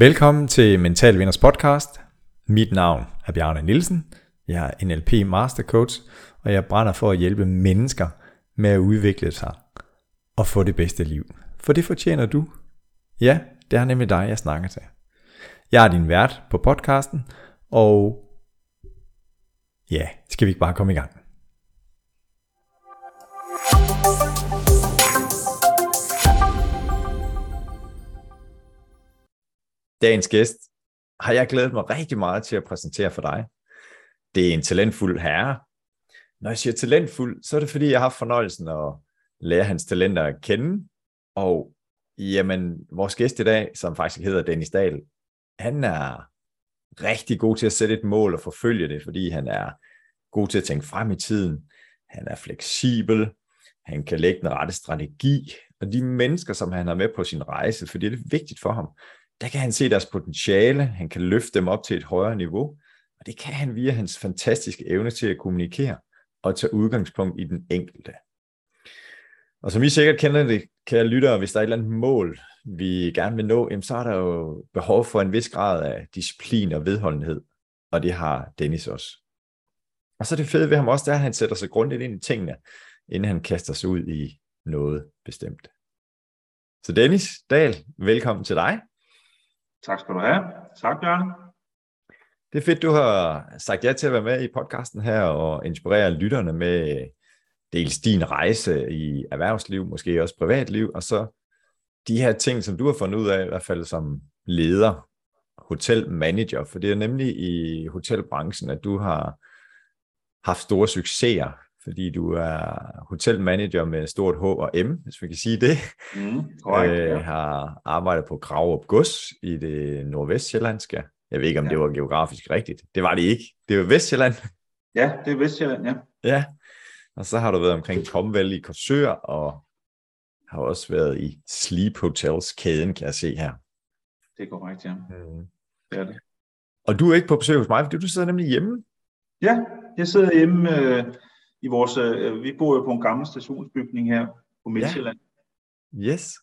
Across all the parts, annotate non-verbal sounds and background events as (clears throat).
Velkommen til Mental Vinders podcast. Mit navn er Bjarne Nielsen. Jeg er NLP Master Coach, og jeg brænder for at hjælpe mennesker med at udvikle sig og få det bedste liv. For det fortjener du. Ja, det er nemlig dig, jeg snakker til. Jeg er din vært på podcasten, og ja, skal vi ikke bare komme i gang? Dagens gæst har jeg glædet mig rigtig meget til at præsentere for dig. Det er en talentfuld herre. Når jeg siger talentfuld, så er det fordi, jeg har haft fornøjelsen at lære hans talenter at kende. Og jamen, vores gæst i dag, som faktisk hedder Dennis Dahl, han er rigtig god til at sætte et mål og forfølge det, fordi han er god til at tænke frem i tiden. Han er fleksibel. Han kan lægge den rette strategi. Og de mennesker, som han har med på sin rejse, fordi det er vigtigt for ham, der kan han se deres potentiale, han kan løfte dem op til et højere niveau, og det kan han via hans fantastiske evne til at kommunikere og tage udgangspunkt i den enkelte. Og som I sikkert kender det, kære lyttere, hvis der er et eller andet mål, vi gerne vil nå, så er der jo behov for en vis grad af disciplin og vedholdenhed, og det har Dennis også. Og så er det fede ved ham også, det er, at han sætter sig grundigt ind i tingene, inden han kaster sig ud i noget bestemt. Så Dennis Dahl, velkommen til dig. Tak skal du have. Tak, Bjørn. Det er fedt, du har sagt ja til at være med i podcasten her og inspirere lytterne med dels din rejse i erhvervsliv, måske også privatliv, og så de her ting, som du har fundet ud af, i hvert fald som leder, hotelmanager, for det er nemlig i hotelbranchen, at du har haft store succeser fordi du er hotelmanager med stort H og M, hvis vi kan sige det. Mm, korrekt, øh, ja. har arbejdet på Gravup Gods i det nordvestjyllandske. Jeg ved ikke, om ja. det var geografisk rigtigt. Det var det ikke. Det var Vestjylland. Ja, det er Vestjylland, ja. Ja, og så har du været omkring Komvel i Korsør, og har også været i Sleep Hotels kæden, kan jeg se her. Det er korrekt, ja. Mm. Det er det. Og du er ikke på besøg hos mig, fordi du sidder nemlig hjemme. Ja, jeg sidder hjemme øh, i vores, øh, vi bor jo på en gammel stationsbygning her på Midtjylland. Ja. Yes.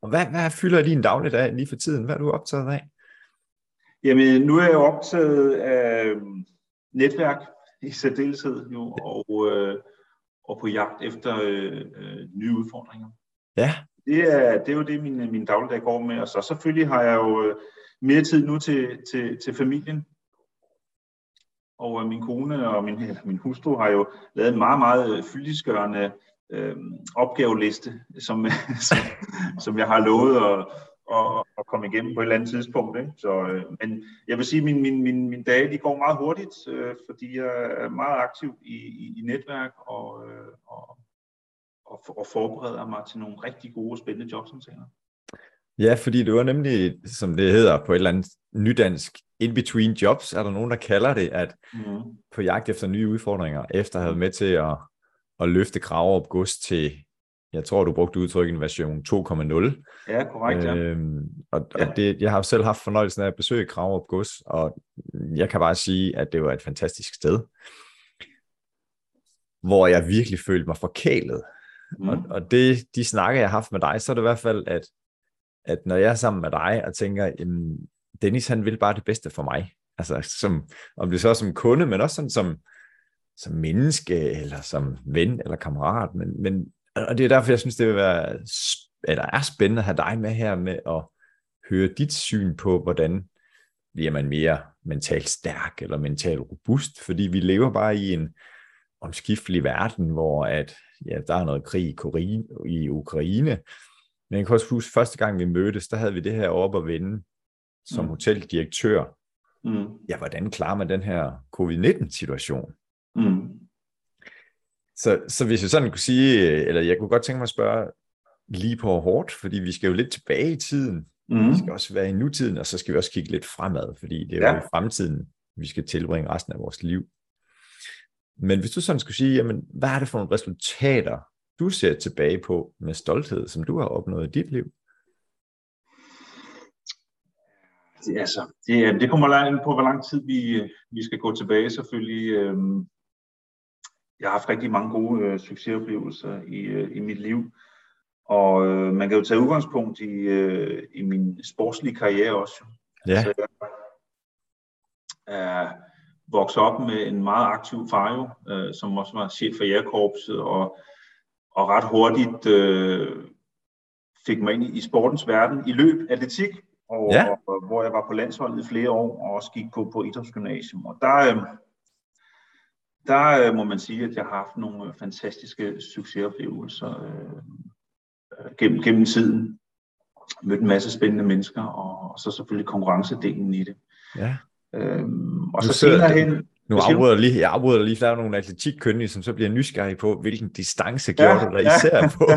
Og hvad, hvad fylder din dagligdag lige for tiden? Hvad er du optaget af? Jamen, nu er jeg optaget af øhm, netværk i særdeleshed jo, og, øh, og på jagt efter øh, øh, nye udfordringer. Ja. Det er, det er jo det, min, min dagligdag går med. Og så selvfølgelig har jeg jo øh, mere tid nu til, til, til familien. Og øh, min kone og min, (laughs) min hustru har jo lavet en meget, meget øh, fyldesgørende øh, opgaveliste, som, (laughs) som, som jeg har lovet at, at, at komme igennem på et eller andet tidspunkt. Ikke? Så, øh, men jeg vil sige, at min, min, min, min dage de går meget hurtigt, øh, fordi jeg er meget aktiv i, i, i netværk og, øh, og, og, og forbereder mig til nogle rigtig gode og spændende jobsamtaler. Ja, fordi det var nemlig, som det hedder på et eller andet nydansk, in between jobs, er der nogen, der kalder det, at mm. på jagt efter nye udfordringer, efter at have med til at, at løfte krav op gods til, jeg tror, du brugte udtrykket version 2.0. Ja, korrekt, ja. Øhm, og, ja. og det, jeg har selv haft fornøjelsen af at besøge krav op gods, og jeg kan bare sige, at det var et fantastisk sted, hvor jeg virkelig følte mig forkælet. Mm. Og, og det, de snakker, jeg har haft med dig, så er det i hvert fald, at at når jeg er sammen med dig og tænker, jamen, Dennis han vil bare det bedste for mig. Altså som, om det så er som kunde, men også sådan som, som menneske, eller som ven, eller kammerat. Men, men, og det er derfor, jeg synes, det vil være, eller er spændende at have dig med her med at høre dit syn på, hvordan bliver man mere mentalt stærk eller mentalt robust, fordi vi lever bare i en omskiftelig verden, hvor at, ja, der er noget krig i Ukraine, men jeg kan også huske, første gang vi mødtes, der havde vi det her op at vende som mm. hoteldirektør. Mm. Ja, hvordan klarer man den her covid-19-situation? Mm. Så, så hvis jeg sådan kunne sige, eller jeg kunne godt tænke mig at spørge lige på hårdt, fordi vi skal jo lidt tilbage i tiden. Mm. Vi skal også være i nutiden, og så skal vi også kigge lidt fremad, fordi det er ja. jo i fremtiden, vi skal tilbringe resten af vores liv. Men hvis du sådan skulle sige, jamen, hvad er det for nogle resultater, du ser tilbage på med stolthed, som du har opnået i dit liv? Det, altså, det, det kommer langt på, hvor lang tid vi, vi skal gå tilbage selvfølgelig. Øhm, jeg har haft rigtig mange gode øh, succesoplevelser i, øh, i mit liv. Og øh, man kan jo tage udgangspunkt i, i min sportslige karriere også. Ja. Så jeg er vokset op med en meget aktiv far jo, øh, som også var chef for jægerkorpset, og, og ret hurtigt øh, fik mig ind i, i sportens verden i løb atletik, og, Ja. og, og hvor jeg var på landsholdet i flere år, og også gik på, på idrætsgymnasium. Og der, øh, der øh, må man sige, at jeg har haft nogle øh, fantastiske succesoplevelser øh, øh, gennem, gennem tiden. Mødt en masse spændende mennesker, og, og så selvfølgelig konkurrencedelen i det. ja. Øhm, og Nu så sidder senere hen... Nu afbryder lige, jeg afbryder lige, der er nogle atletikkyndige, som så bliver nysgerrige på, hvilken distance gjorde du dig især på. (laughs)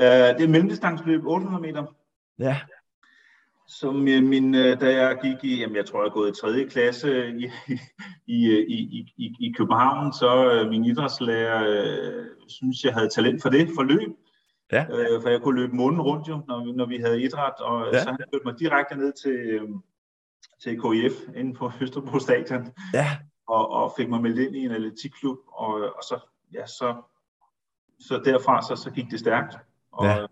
Øh, det er mellemdistanceløb 800 meter, Ja, som øh, min, øh, da jeg gik i, jamen jeg tror jeg er gået i 3. klasse i, (laughs) i, i, i, i, København, så min idrætslærer synes, jeg havde talent for det, for løb. Ja. Øh, for jeg kunne løbe månen rundt jo, når, vi- når vi havde idræt, og Ja. ja. så han førte mig direkte ned til, til KIF inde på Østerbro Stadion. ja, og, og fik mig meldt ind i en atletikklub, og, og så, ja, så, så derfra så, så gik det stærkt. Og Ja. øh,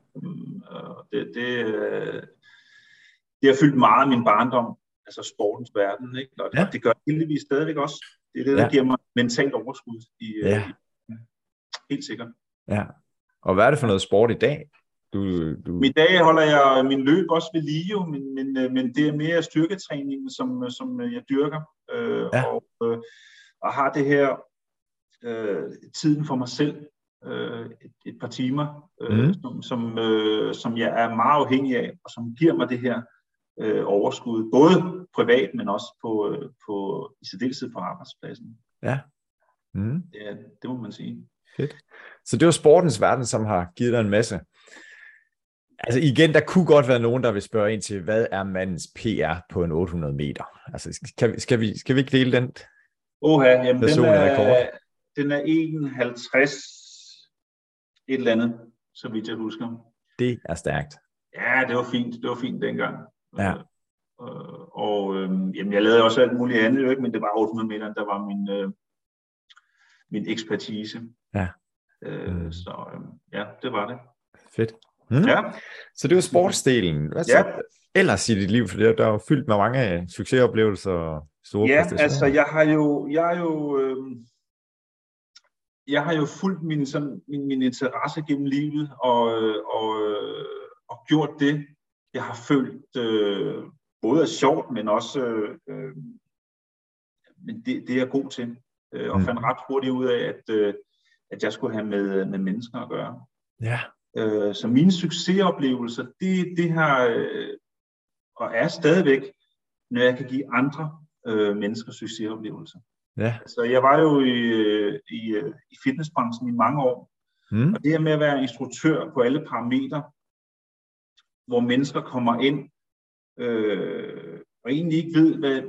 det, det, øh, det har fyldt meget af min barndom, altså sportens verden, ikke? Og, Ja. og det gør det heldigvis stadigvæk også. Det er det, der Ja. giver mig mentalt overskud. I, øh, Ja. i, helt sikkert. ja. Og hvad er det for noget sport i dag? Du, du... I dag holder jeg min løb også ved lige, men, men, men det er mere styrketræningen, som, som jeg dyrker. Øh, Ja. og, øh, og har det her øh, tiden for mig selv øh, et, et par timer, øh, mm. som, som, øh, som jeg er meget afhængig af, og som giver mig det her øh, overskud, både privat, men også på, øh, på i særdeleshed på arbejdspladsen. Mm. Ja, det må man sige. Så det var sportens verden, som har givet dig en masse. Altså igen, der kunne godt være nogen, der vil spørge ind til, hvad er mandens PR på en 800 meter? Altså skal vi, skal vi, skal vi ikke dele den? Oha, jamen den er, rekord. den er 51 et eller andet, så vidt jeg husker. Det er stærkt. Ja, det var fint. Det var fint dengang. Ja. Øh, og øh, jamen, jeg lavede også alt muligt andet, jo ikke? men det var 800 meter, der var min, øh, min ekspertise. Ja. Øh. Så øh, ja, det var det. Fedt. Mm. Ja, Så det var sportsdelen. Hvad så Ja. ellers i dit liv? For der er jo fyldt med mange succesoplevelser og store ja altså jeg har jo, jeg er jo, øh, jeg har jo fulgt min, sådan, min, min interesse gennem livet og, øh, og, øh, og gjort det, jeg har følt øh, både er sjovt, men også øh, øh, men det, det er jeg god til. Øh, og Mm. fandt ret hurtigt ud af, at, øh, at jeg skulle have med, med mennesker at gøre. Ja, Øh, så mine succesoplevelser, det, det har, øh, og er stadigvæk, når jeg kan give andre øh, mennesker succesoplevelser. ja. Så jeg var jo i, øh, i, øh, i fitnessbranchen i mange år, Mm. og det her med at være instruktør på alle parametre, hvor mennesker kommer ind øh, og egentlig ikke ved, hvad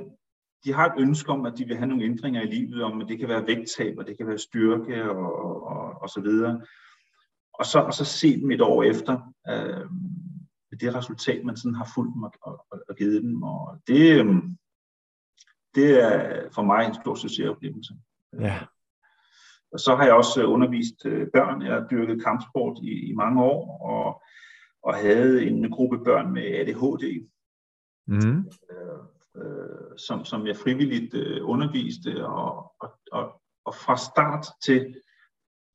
de har et ønske om, at de vil have nogle ændringer i livet, om at det kan være vægttab, og det kan være styrke og, og, og så videre. Og så, og så se dem et år efter, øh, det resultat, man sådan har fulgt dem og, og, og givet dem. Og det, øh, det er for mig en stor succesoplevelse. Ja. Og så har jeg også øh, undervist øh, børn. Jeg har dyrket kampsport i, i mange år, og, og havde en gruppe børn med ADHD, Mm. øh, øh, som, som jeg frivilligt øh, underviste, og, og, og, og fra start til,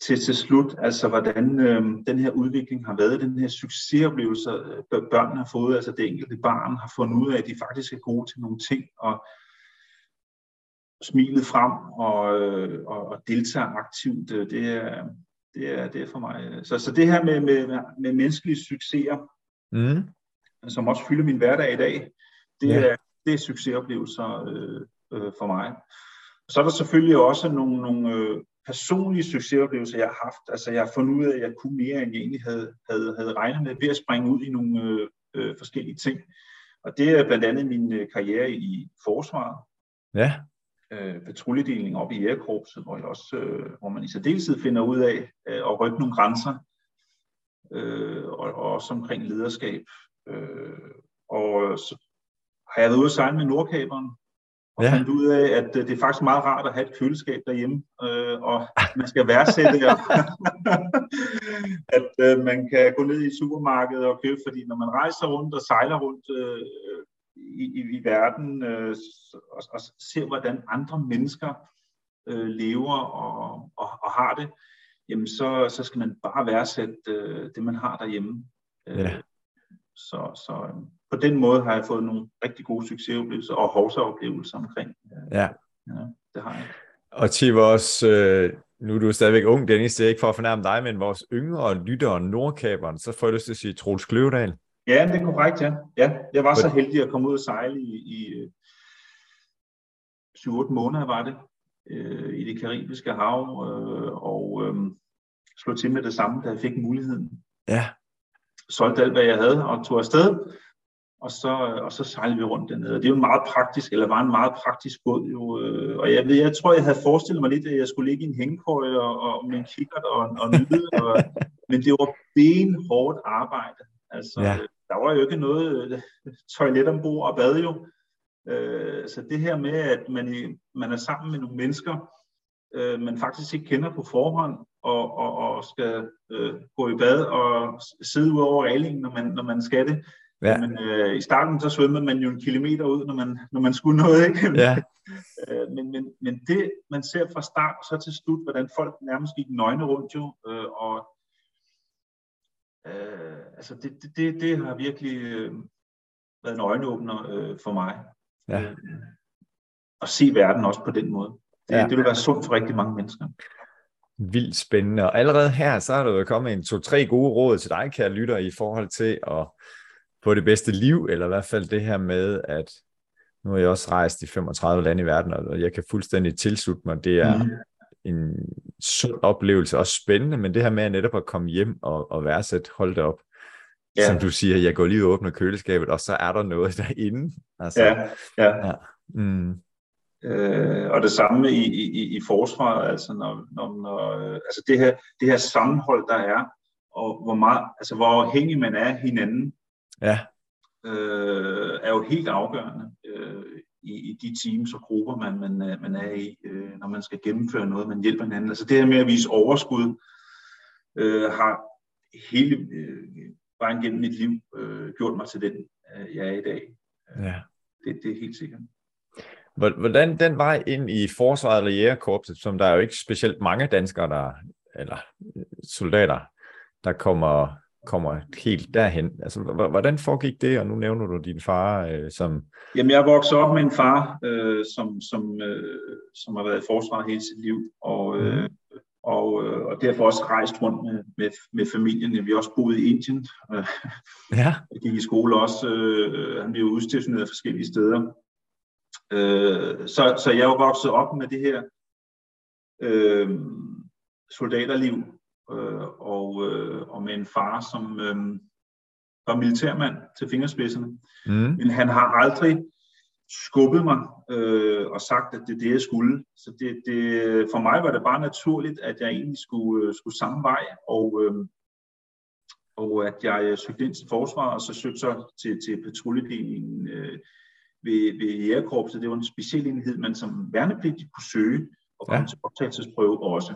til, til slut, altså hvordan øh, den her udvikling har været, den her succesoplevelse, øh, børnene har fået, altså det enkelte barn har fundet ud af, at de faktisk er gode til nogle ting, og smilet frem og, øh, og, og deltager aktivt, øh, det er, det er, det er for mig. Så, så det her med, med, med menneskelige succeser, Mm. som også fylder min hverdag i dag, det, Ja. er, det er succesoplevelser øh, øh, for mig. Så er der selvfølgelig også nogle, nogle øh, personlige succesoplevelser, jeg har haft. Altså jeg har fundet ud af, at jeg kunne mere, end jeg egentlig havde, havde, havde regnet med, ved at springe ud i nogle øh, øh, forskellige ting. Og det er blandt andet min øh, karriere i forsvaret, Ja, øh, patruljedeling op i Jægerkorpset, hvor, jeg også, øh, hvor man i særdeleshed finder ud af øh, at rykke nogle grænser, øh, og, og også omkring lederskab. Øh, og så har jeg været ude at sejle med Nordkaberen, og Ja. fandt ud af, at øh, det er faktisk meget rart at have et køleskab derhjemme, øh, og man skal værdsætte, (laughs) at øh, man kan gå ned i supermarkedet og købe, fordi når man rejser rundt og sejler rundt øh, i, i, i verden øh, og, og ser, hvordan andre mennesker øh, lever og, og, og har det, jamen så, så skal man bare værdsætte øh, det, man har derhjemme. Øh, ja. Så, så øh, på den måde har jeg fået nogle rigtig gode succesoplevelser og hovsaoplevelser omkring. Ja. ja. Det har jeg. Og til vores, øh, nu er du stadigvæk ung, Dennis, det er ikke for at fornærme dig, men vores yngre lyttere, Nordkaberen, så får jeg lyst til at sige Troels Kløvedal. Ja, det er korrekt, ja. ja jeg var så heldig at komme ud og sejle i, i 7-8 øh, måneder, var det, øh, i det karibiske hav, øh, og øh, slå til med det samme, da jeg fik muligheden. Ja. Solgte alt, hvad jeg havde, og tog afsted, og så, og så sejlede vi rundt dernede. Og det er jo en meget praktisk, eller var en meget praktisk båd jo. Øh, og jeg, ved, jeg tror, jeg havde forestillet mig lidt, at jeg skulle ligge i en hængekøje og, og med en kikkert og, og nyde. og, (laughs) men det var benhårdt arbejde. Altså, ja. der var jo ikke noget øh, toilet ombord og bad jo. Øh, så det her med, at man, man er sammen med nogle mennesker, øh, man faktisk ikke kender på forhånd, og, og, og skal øh, gå i bad og sidde ud over reglingen, når man, når man skal det. Ja. Men øh, i starten så svømmede man jo en kilometer ud, når man, når man skulle noget. Ikke? Ja. (laughs) øh, men, men, men det, man ser fra start og så til slut, hvordan folk nærmest gik nøgne rundt jo, øh, og øh, altså det, det, det, det har virkelig øh, været en øjenåbner øh, for mig. Ja. Øh, at se verden også på den måde. Det, ja. det vil være sundt for rigtig mange mennesker. Vildt spændende. Og allerede her, så er der jo kommet en to-tre gode råd til dig, kære lytter, i forhold til at få det bedste liv, eller i hvert fald det her med, at nu har jeg også rejst i 35 lande i verden, og jeg kan fuldstændig tilslutte mig, det er mm. en sund oplevelse, også spændende, men det her med at netop at komme hjem og, og værdsætte, hold det op, ja. som du siger, jeg går lige og åbner køleskabet, og så er der noget (laughs) derinde. Altså, ja, ja. ja. Mm. Øh, og det samme i, i, i forsvaret, altså, når, når, når, altså det, her, det her sammenhold, der er, og hvor, meget, altså hvor afhængig man er af hinanden, ja. øh, er jo helt afgørende øh, i, i de teams og grupper, man, man, man er i, øh, når man skal gennemføre noget, man hjælper hinanden. Altså det her med at vise overskud, øh, har hele øh, vejen gennem mit liv øh, gjort mig til den, øh, jeg er i dag. Ja. Det, det er helt sikkert. Hvordan den vej ind i forsvaret eller jægerkorpset, som der er jo ikke specielt mange danskere, der, eller soldater, der kommer kommer helt derhen. Altså, hvordan foregik det, og nu nævner du din far øh, som... Jamen, jeg voksede op med en far, øh, som, som, øh, som har været i forsvaret hele sit liv, og, øh, mm. og, øh, og derfor også rejst rundt med, med, med familien. Vi har også boet i Indien. ja. (laughs) Jeg gik i skole også. Øh, han blev udstationeret forskellige steder. Øh, så, så jeg er jo vokset op med det her øh, soldaterliv, øh, og, øh, og med en far, som øh, var militærmand til fingerspidserne. Mm. Men han har aldrig skubbet mig øh, og sagt, at det er det, jeg skulle. Så det, det, for mig var det bare naturligt, at jeg egentlig skulle, øh, skulle samme vej, og, øh, og at jeg søgte ind til forsvaret, og så søgte så til, til patruljedelingen øh, ved, ved jægerkorpset. Det var en speciel enhed, man som værnepligtig kunne søge og komme ja. til optagelsesprøve også.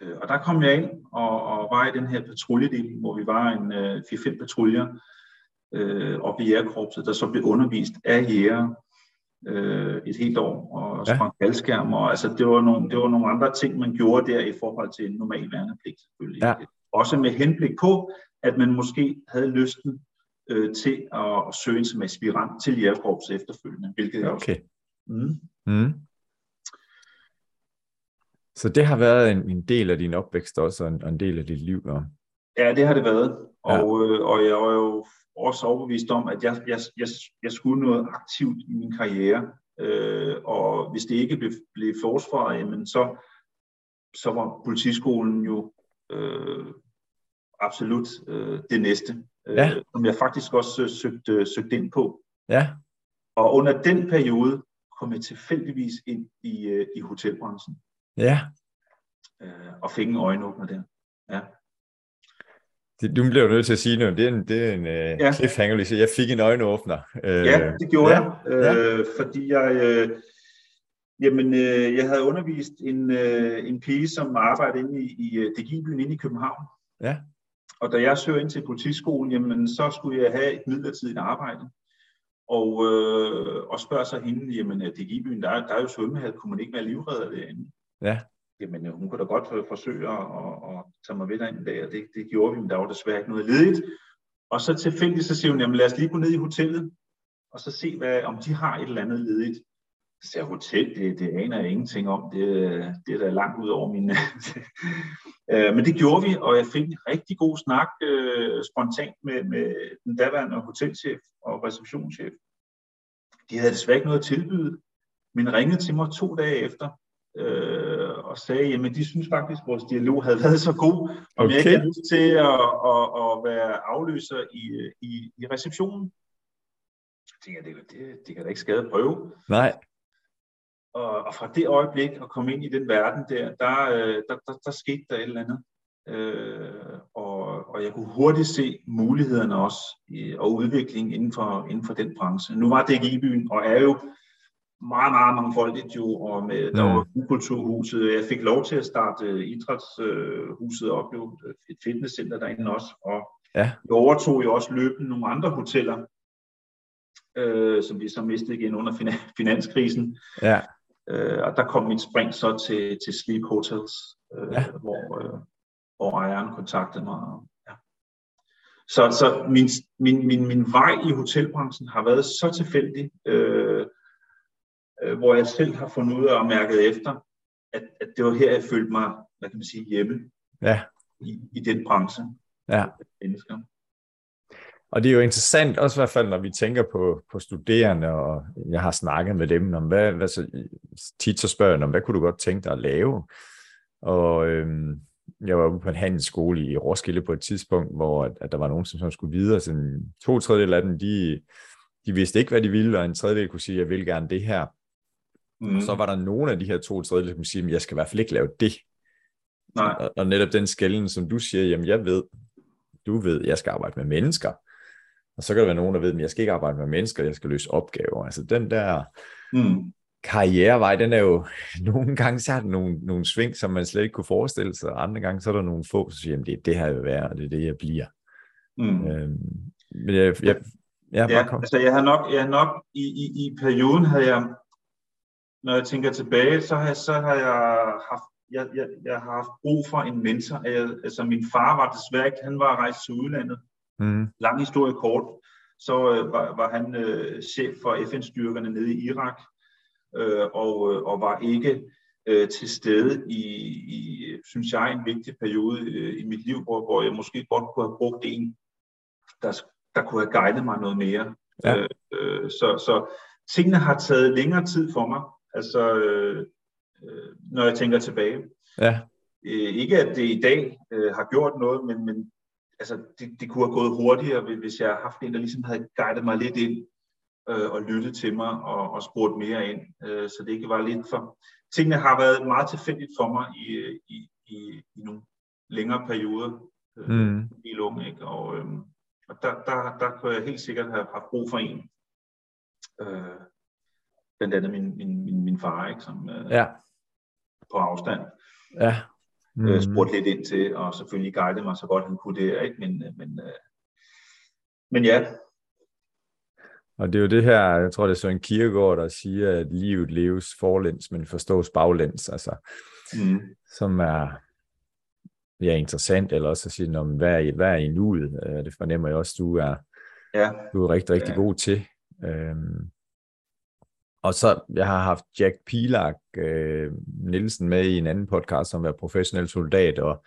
Øh, og der kom jeg ind og, og var i den her patruljedel, hvor vi var en øh, 4-5 patruljer øh, oppe i jægerkorpset, der så blev undervist af jæger øh, et helt år, og sprang ja. faldskærm, og altså det var, nogle, det var nogle andre ting, man gjorde der i forhold til en normal værnepligt selvfølgelig. Ja. Også med henblik på, at man måske havde lysten øh, til at, at søge som aspirant til jægerkorpset efterfølgende, hvilket okay. også. Mm. Mm. Så det har været en, en del af din opvækst også, og en, og en del af dit liv? Og... Ja, det har det været. Og, ja. øh, og jeg er jo også overbevist om, at jeg, jeg, jeg, jeg skulle noget aktivt i min karriere. Øh, og hvis det ikke blev, blev forsvaret, jamen så, så var politiskolen jo øh, absolut øh, det næste, øh, ja. som jeg faktisk også øh, søgte, søgte ind på. Ja. Og under den periode kom jeg tilfældigvis ind i, øh, i hotelbranchen. Ja. Øh, og fik en øjenåbner der. Ja. Det, du blev nødt til at sige noget. Det er en, det er en uh, ja. cliffhanger, så jeg fik en øjenåbner. Uh, ja, det gjorde ja. jeg, uh, ja. fordi jeg, uh, jamen, uh, jeg havde undervist en, uh, en pige, som arbejdede inde i, i uh, Degibyen inde i København. Ja. Og da jeg søgte ind til politiskolen, jamen, så skulle jeg have et midlertidigt arbejde. og, øh, og spørger så hende, jamen det er byen, der, er, der er jo svømmehal, kunne man ikke være livredder derinde? Ja. Jamen øh, hun kunne da godt øh, forsøge at, at, tage mig ved der en dag, og det, det gjorde vi, men der var desværre ikke noget ledigt. Og så tilfældigt så siger hun, jamen lad os lige gå ned i hotellet, og så se, hvad, om de har et eller andet ledigt. Så siger hotel, det, det aner jeg ingenting om. Det, det er da langt ud over min... (laughs) Øh, men det gjorde vi, og jeg fik en rigtig god snak øh, spontant med, med den daværende hotelchef og receptionschef. De havde desværre ikke noget at tilbyde, men ringede til mig to dage efter øh, og sagde, jamen de synes faktisk, at vores dialog havde været så god, om okay. jeg ikke havde lyst til at, at, at være afløser i, i, i receptionen. Jeg tænker, det, det, det kan da ikke skade at prøve. Nej. Og, og fra det øjeblik at komme ind i den verden der, der, øh, der, der, der skete der et eller andet. Øh, og, og jeg kunne hurtigt se mulighederne også i, og udviklingen inden for, inden for den branche. Nu var det ikke i byen, og er jo meget, meget mangfoldigt jo, og med, der var kulturhuset. Jeg fik lov til at starte idrætshuset op, jo, et fitnesscenter derinde også, og ja. jeg overtog jo også løbende nogle andre hoteller, øh, som vi så mistede igen under finanskrisen. Ja. Øh, og der kom mit spring så til, til Sleep Hotels, øh, ja. hvor, øh, hvor ejeren kontaktede mig. Ja. Så, så min, min, min, min vej i hotelbranchen har været så tilfældig, øh, øh, hvor jeg selv har fundet ud af og mærket efter, at, at det var her, jeg følte mig, hvad kan man sige, hjemme ja. i, i den branche. Ja. Mennesker. Og det er jo interessant, også i hvert fald, når vi tænker på, på studerende, og jeg har snakket med dem om, hvad, hvad så, tit så spørger jeg om, hvad kunne du godt tænke dig at lave? Og øhm, jeg var ude på en handelsskole i Roskilde på et tidspunkt, hvor at, at der var nogen, som skulle videre. Sådan, to tredjedel af dem, de, de vidste ikke, hvad de ville, og en tredjedel kunne sige, jeg vil gerne det her. Mm. Og så var der nogle af de her to tredjedel, som kunne sige, jeg skal i hvert fald ikke lave det. Nej. Og, og netop den skælden, som du siger, jamen jeg ved, du ved, jeg skal arbejde med mennesker. Og så kan der være nogen, der ved, at jeg skal ikke arbejde med mennesker, jeg skal løse opgaver. Altså den der mm. karrierevej, den er jo, (laughs) nogle gange så er der nogle, nogle sving, som man slet ikke kunne forestille sig, og andre gange så er der nogle få, som siger, at det er det her, jeg vil være, og det er det, jeg bliver. Mm. Øhm, men jeg, jeg, jeg, ja, altså jeg har nok, jeg har nok i, i, i perioden havde jeg, når jeg tænker tilbage, så har jeg, så har jeg haft jeg, jeg, jeg har haft brug for en mentor. Jeg, altså min far var desværre ikke, han var rejst til udlandet, Mm. Lang historie kort, så øh, var, var han øh, chef for FN-styrkerne nede i Irak, øh, og, øh, og var ikke øh, til stede i, i, synes jeg, en vigtig periode øh, i mit liv, hvor, hvor jeg måske godt kunne have brugt en, der, der kunne have guidet mig noget mere. Ja. Øh, øh, så, så tingene har taget længere tid for mig, altså øh, øh, når jeg tænker tilbage. Ja. Øh, ikke at det i dag øh, har gjort noget, men, men altså, det, det kunne have gået hurtigere, hvis jeg havde haft en, der ligesom havde guidet mig lidt ind øh, og lyttet til mig og, og spurgt mere ind, øh, så det ikke var lidt for... Tingene har været meget tilfældigt for mig i, i, i, i nogle længere perioder øh, mm. i lunge, ikke? Og, øh, og der, der, der kunne jeg helt sikkert have haft brug for en. Øh, blandt andet min, min, min, min far, ikke? Som, øh, ja. på afstand. Ja mm. øh, spurgte lidt ind til, og selvfølgelig guidede mig så godt han kunne det, ikke? Men, øh, men, øh, men ja. Og det er jo det her, jeg tror det er Søren Kierkegaard, der siger, at livet leves forlæns, men forstås baglæns, altså, mm. som er ja, interessant, eller også at sige, om, hvad, er, hvad er i nuet? Øh, det fornemmer jeg også, du er, ja. du er rigtig, rigtig ja. god til. Øhm, og så, jeg har haft Jack Pilak øh, Nielsen med i en anden podcast, som er professionel soldat, og,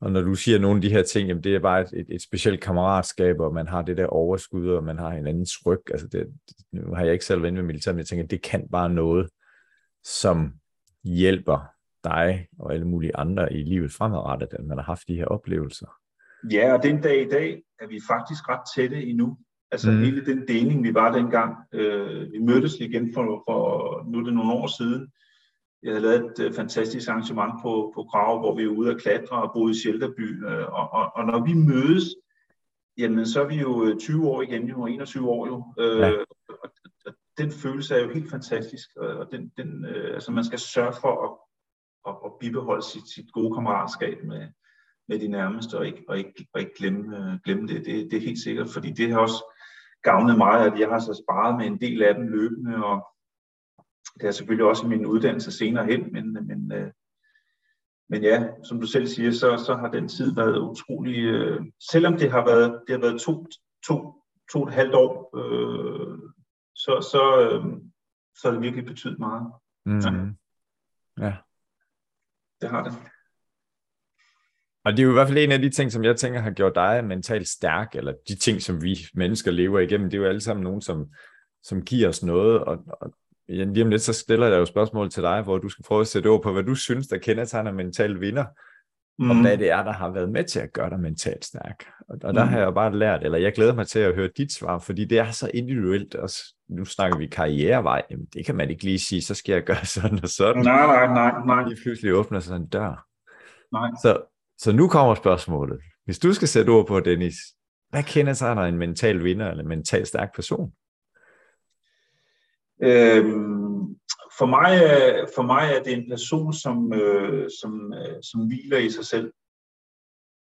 og når du siger nogle af de her ting, jamen det er bare et, et, et specielt kammeratskab, og man har det der overskud, og man har hinandens ryg. Altså det, nu har jeg ikke selv været inde med militæret, men jeg tænker, det kan bare noget, som hjælper dig og alle mulige andre i livet fremadrettet, at man har haft de her oplevelser. Ja, og den dag i dag er vi faktisk ret tætte endnu. Altså mm. hele den deling, vi var dengang. Øh, vi mødtes igen for, for, nu er det nogle år siden. Jeg havde lavet et uh, fantastisk arrangement på, på Grav, hvor vi er ude at klatre og boede i Shelterby. Øh, og, og, og når vi mødes, jamen så er vi jo 20 øh, år igen, jo 21 år jo. Øh, ja. og, og den følelse er jo helt fantastisk. Og den, den, øh, altså man skal sørge for at, at, at bibeholde sit, sit gode kammeratskab med, med de nærmeste, og ikke, og ikke, og ikke glemme, glemme det. det. Det er helt sikkert, fordi det har også gavnet mig, at jeg har så sparet med en del af dem løbende, og det er selvfølgelig også min uddannelse senere hen, men, men, øh, men ja, som du selv siger, så, så har den tid været utrolig, øh, selvom det har været, det har været to, to, to og et halvt år, øh, så, så, øh, så har det virkelig betydet meget. Mm. Ja. ja. Det har det. Og det er jo i hvert fald en af de ting, som jeg tænker har gjort dig mentalt stærk, eller de ting, som vi mennesker lever igennem, det er jo alle sammen nogen, som, som giver os noget, og, og lige om lidt, så stiller jeg jo spørgsmål til dig, hvor du skal prøve at sætte ord på, hvad du synes, der kendetegner mental vinder, mm. og hvad det er, der har været med til at gøre dig mentalt stærk. Og, og der mm. har jeg jo bare lært, eller jeg glæder mig til at høre dit svar, fordi det er så individuelt. Også, nu snakker vi karrierevej, jamen det kan man ikke lige sige, så skal jeg gøre (laughs) sådan og sådan. Nej, nej, nej. nej. Lige pludselig åbner sig en dør. Nej. Så, så nu kommer spørgsmålet. Hvis du skal sætte ord på, Dennis, hvad kendetegner en mental vinder eller en mental stærk person? Øhm, for, mig, for mig er det en person, som, øh, som, øh, som hviler i sig selv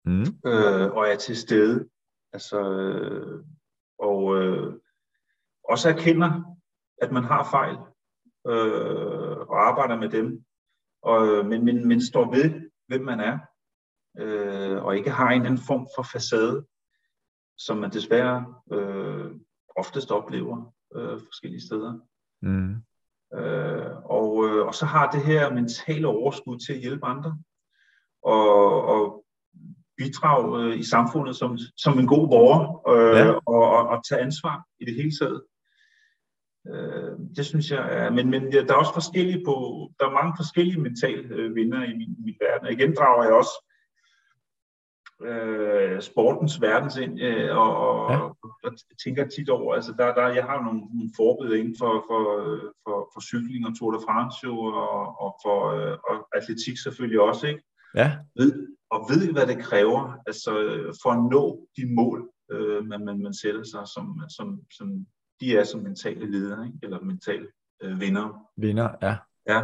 mm. øh, og er til stede. Altså, øh, og øh, også erkender, at man har fejl øh, og arbejder med dem, og, men, men, men står ved, hvem man er, øh, og ikke har en anden form for facade, som man desværre øh, oftest oplever øh, forskellige steder. Mm. Øh, og, øh, og så har det her mentale overskud til at hjælpe andre og, og bidrage øh, i samfundet som, som en god borger øh, ja. og, og, og tage ansvar i det hele taget. Øh, det synes jeg er, men, men der er også forskellige på, der er mange forskellige mentale øh, vinder i min, min verden. Og igen drager jeg også øh, sportens verdens ind, øh, og, og, ja. og tænker tit over, altså der, der, jeg har nogle, nogle forbilleder inden for, for, for, for cykling og Tour de France jo, og, og for øh, og atletik selvfølgelig også, ikke? Ja. Ved, og ved, hvad det kræver, altså for at nå de mål, øh, man, man, man sætter sig, som, som, som de er som mentale ledere, ikke? eller mentale øh, vinder. Vinder, ja. Ja.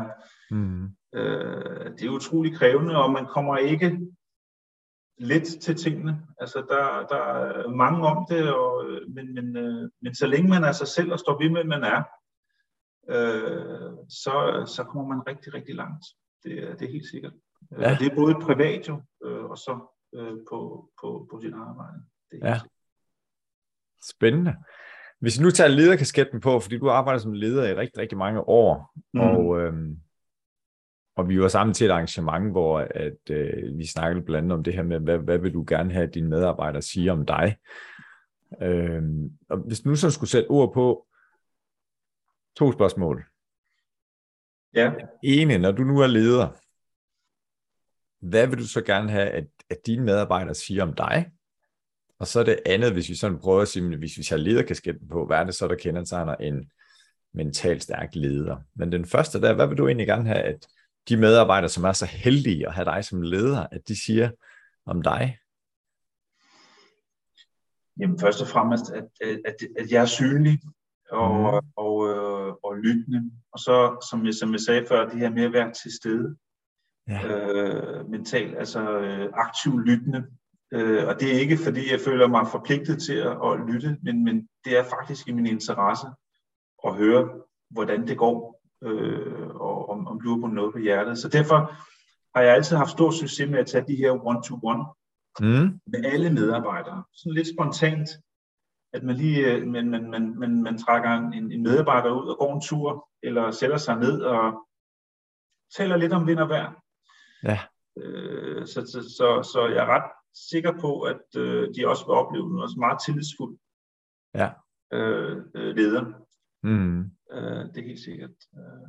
Mm. Øh, det er utrolig krævende, og man kommer ikke let til tingene. Altså, der, der er mange om det, og, men, men, øh, men så længe man er sig selv og står ved med, man er, øh, så, så kommer man rigtig, rigtig langt. Det, det er helt sikkert. Øh, ja. Det er både privat jo, øh, og så øh, på, på, på sit arbejde. Det er ja. Spændende. Hvis vi nu tager lederkasketten på, fordi du arbejder som leder i rigtig, rigtig mange år, mm. og øhm, og vi var sammen til et arrangement, hvor at, øh, vi snakkede blandt andet om det her med, hvad, hvad vil du gerne have, at dine medarbejdere siger om dig? Øh, og hvis du nu så skulle sætte ord på to spørgsmål. Ja. ene, når du nu er leder, hvad vil du så gerne have, at, at dine medarbejdere siger om dig? Og så det andet, hvis vi sådan prøver at sige, hvis vi har lederkasketten på, hvad er det så, der kender en mentalt stærk leder? Men den første der, hvad vil du egentlig gerne have, at de medarbejdere, som er så heldige at have dig som leder, at de siger om dig? Jamen først og fremmest, at, at, at jeg er synlig og, mm. og, og, øh, og lyttende. Og så, som jeg, som jeg sagde før, det her med at være til stede. Ja. Øh, mentalt, altså øh, aktivt lyttende. Øh, og det er ikke, fordi jeg føler mig forpligtet til at, at lytte, men, men det er faktisk i min interesse at høre, hvordan det går øh, og om, om du har noget på hjertet. Så derfor har jeg altid haft stor succes med at tage de her one-to-one mm. med alle medarbejdere. Sådan lidt spontant, at man lige øh, man, man, man, man, man trækker en, en medarbejder ud og går en tur, eller sætter sig ned og taler lidt om vind og vejr. Ja. Øh, så, så, så, så jeg er ret sikker på, at øh, de også vil opleve noget også meget tillidsfuldt ja. øh, øh leder. Mm. Øh, det er helt sikkert. Øh,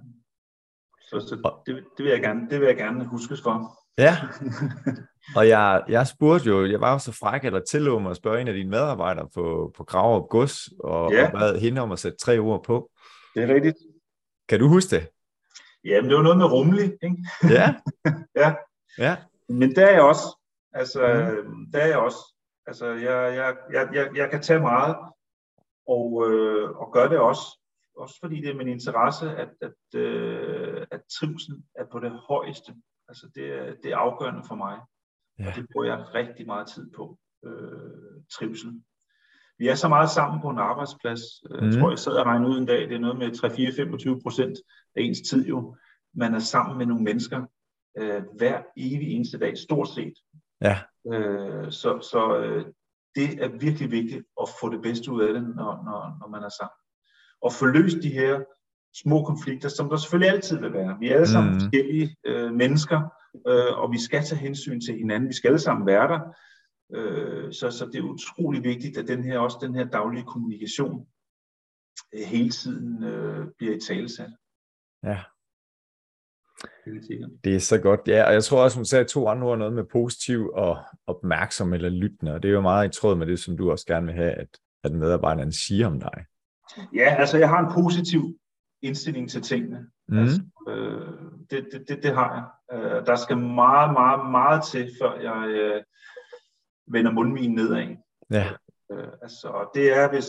så, så det, det, vil jeg gerne, det vil jeg gerne huskes for. Ja, (laughs) og jeg, jeg spurgte jo, jeg var jo så fræk eller tillod mig at spørge en af dine medarbejdere på, på Grav Gods, og, ja. og bad hende om at sætte tre ord på. Det er rigtigt. Kan du huske det? Jamen, det var noget med rummelig, ikke? Ja. (laughs) ja. ja. Men der er jeg også. Altså, mm. der er jeg også. Altså, jeg, jeg, jeg, jeg, jeg kan tage meget, og, øh, og gør det også også fordi det er min interesse, at, at, øh, at trivsel er på det højeste. Altså det, er, det er afgørende for mig. Ja. Og det bruger jeg rigtig meget tid på. Øh, trivsel. vi er så meget sammen på en arbejdsplads. Mm. Jeg tror, jeg sad og regnede ud en dag, det er noget med 3-4-25 procent af ens tid jo. Man er sammen med nogle mennesker øh, hver evig eneste dag, stort set. Ja. Øh, så så øh, det er virkelig vigtigt at få det bedste ud af det, når, når, når man er sammen. Og få løst de her små konflikter, som der selvfølgelig altid vil være. Vi er alle sammen mm. forskellige øh, mennesker, øh, og vi skal tage hensyn til hinanden. Vi skal alle sammen være der. Øh, så, så det er utrolig vigtigt, at den her også den her daglige kommunikation øh, hele tiden øh, bliver i talesat. Ja. Det er så godt, ja, og jeg tror også, hun sagde to andre ord, noget med positiv og opmærksom eller lyttende, og det er jo meget i tråd med det, som du også gerne vil have, at, at medarbejderne siger om dig. Ja, altså jeg har en positiv indstilling til tingene. Mm. Altså, øh, det, det, det, det har jeg. Øh, der skal meget, meget, meget til, før jeg øh, vender mundminen nedad. Ja. Øh, altså, det er, hvis,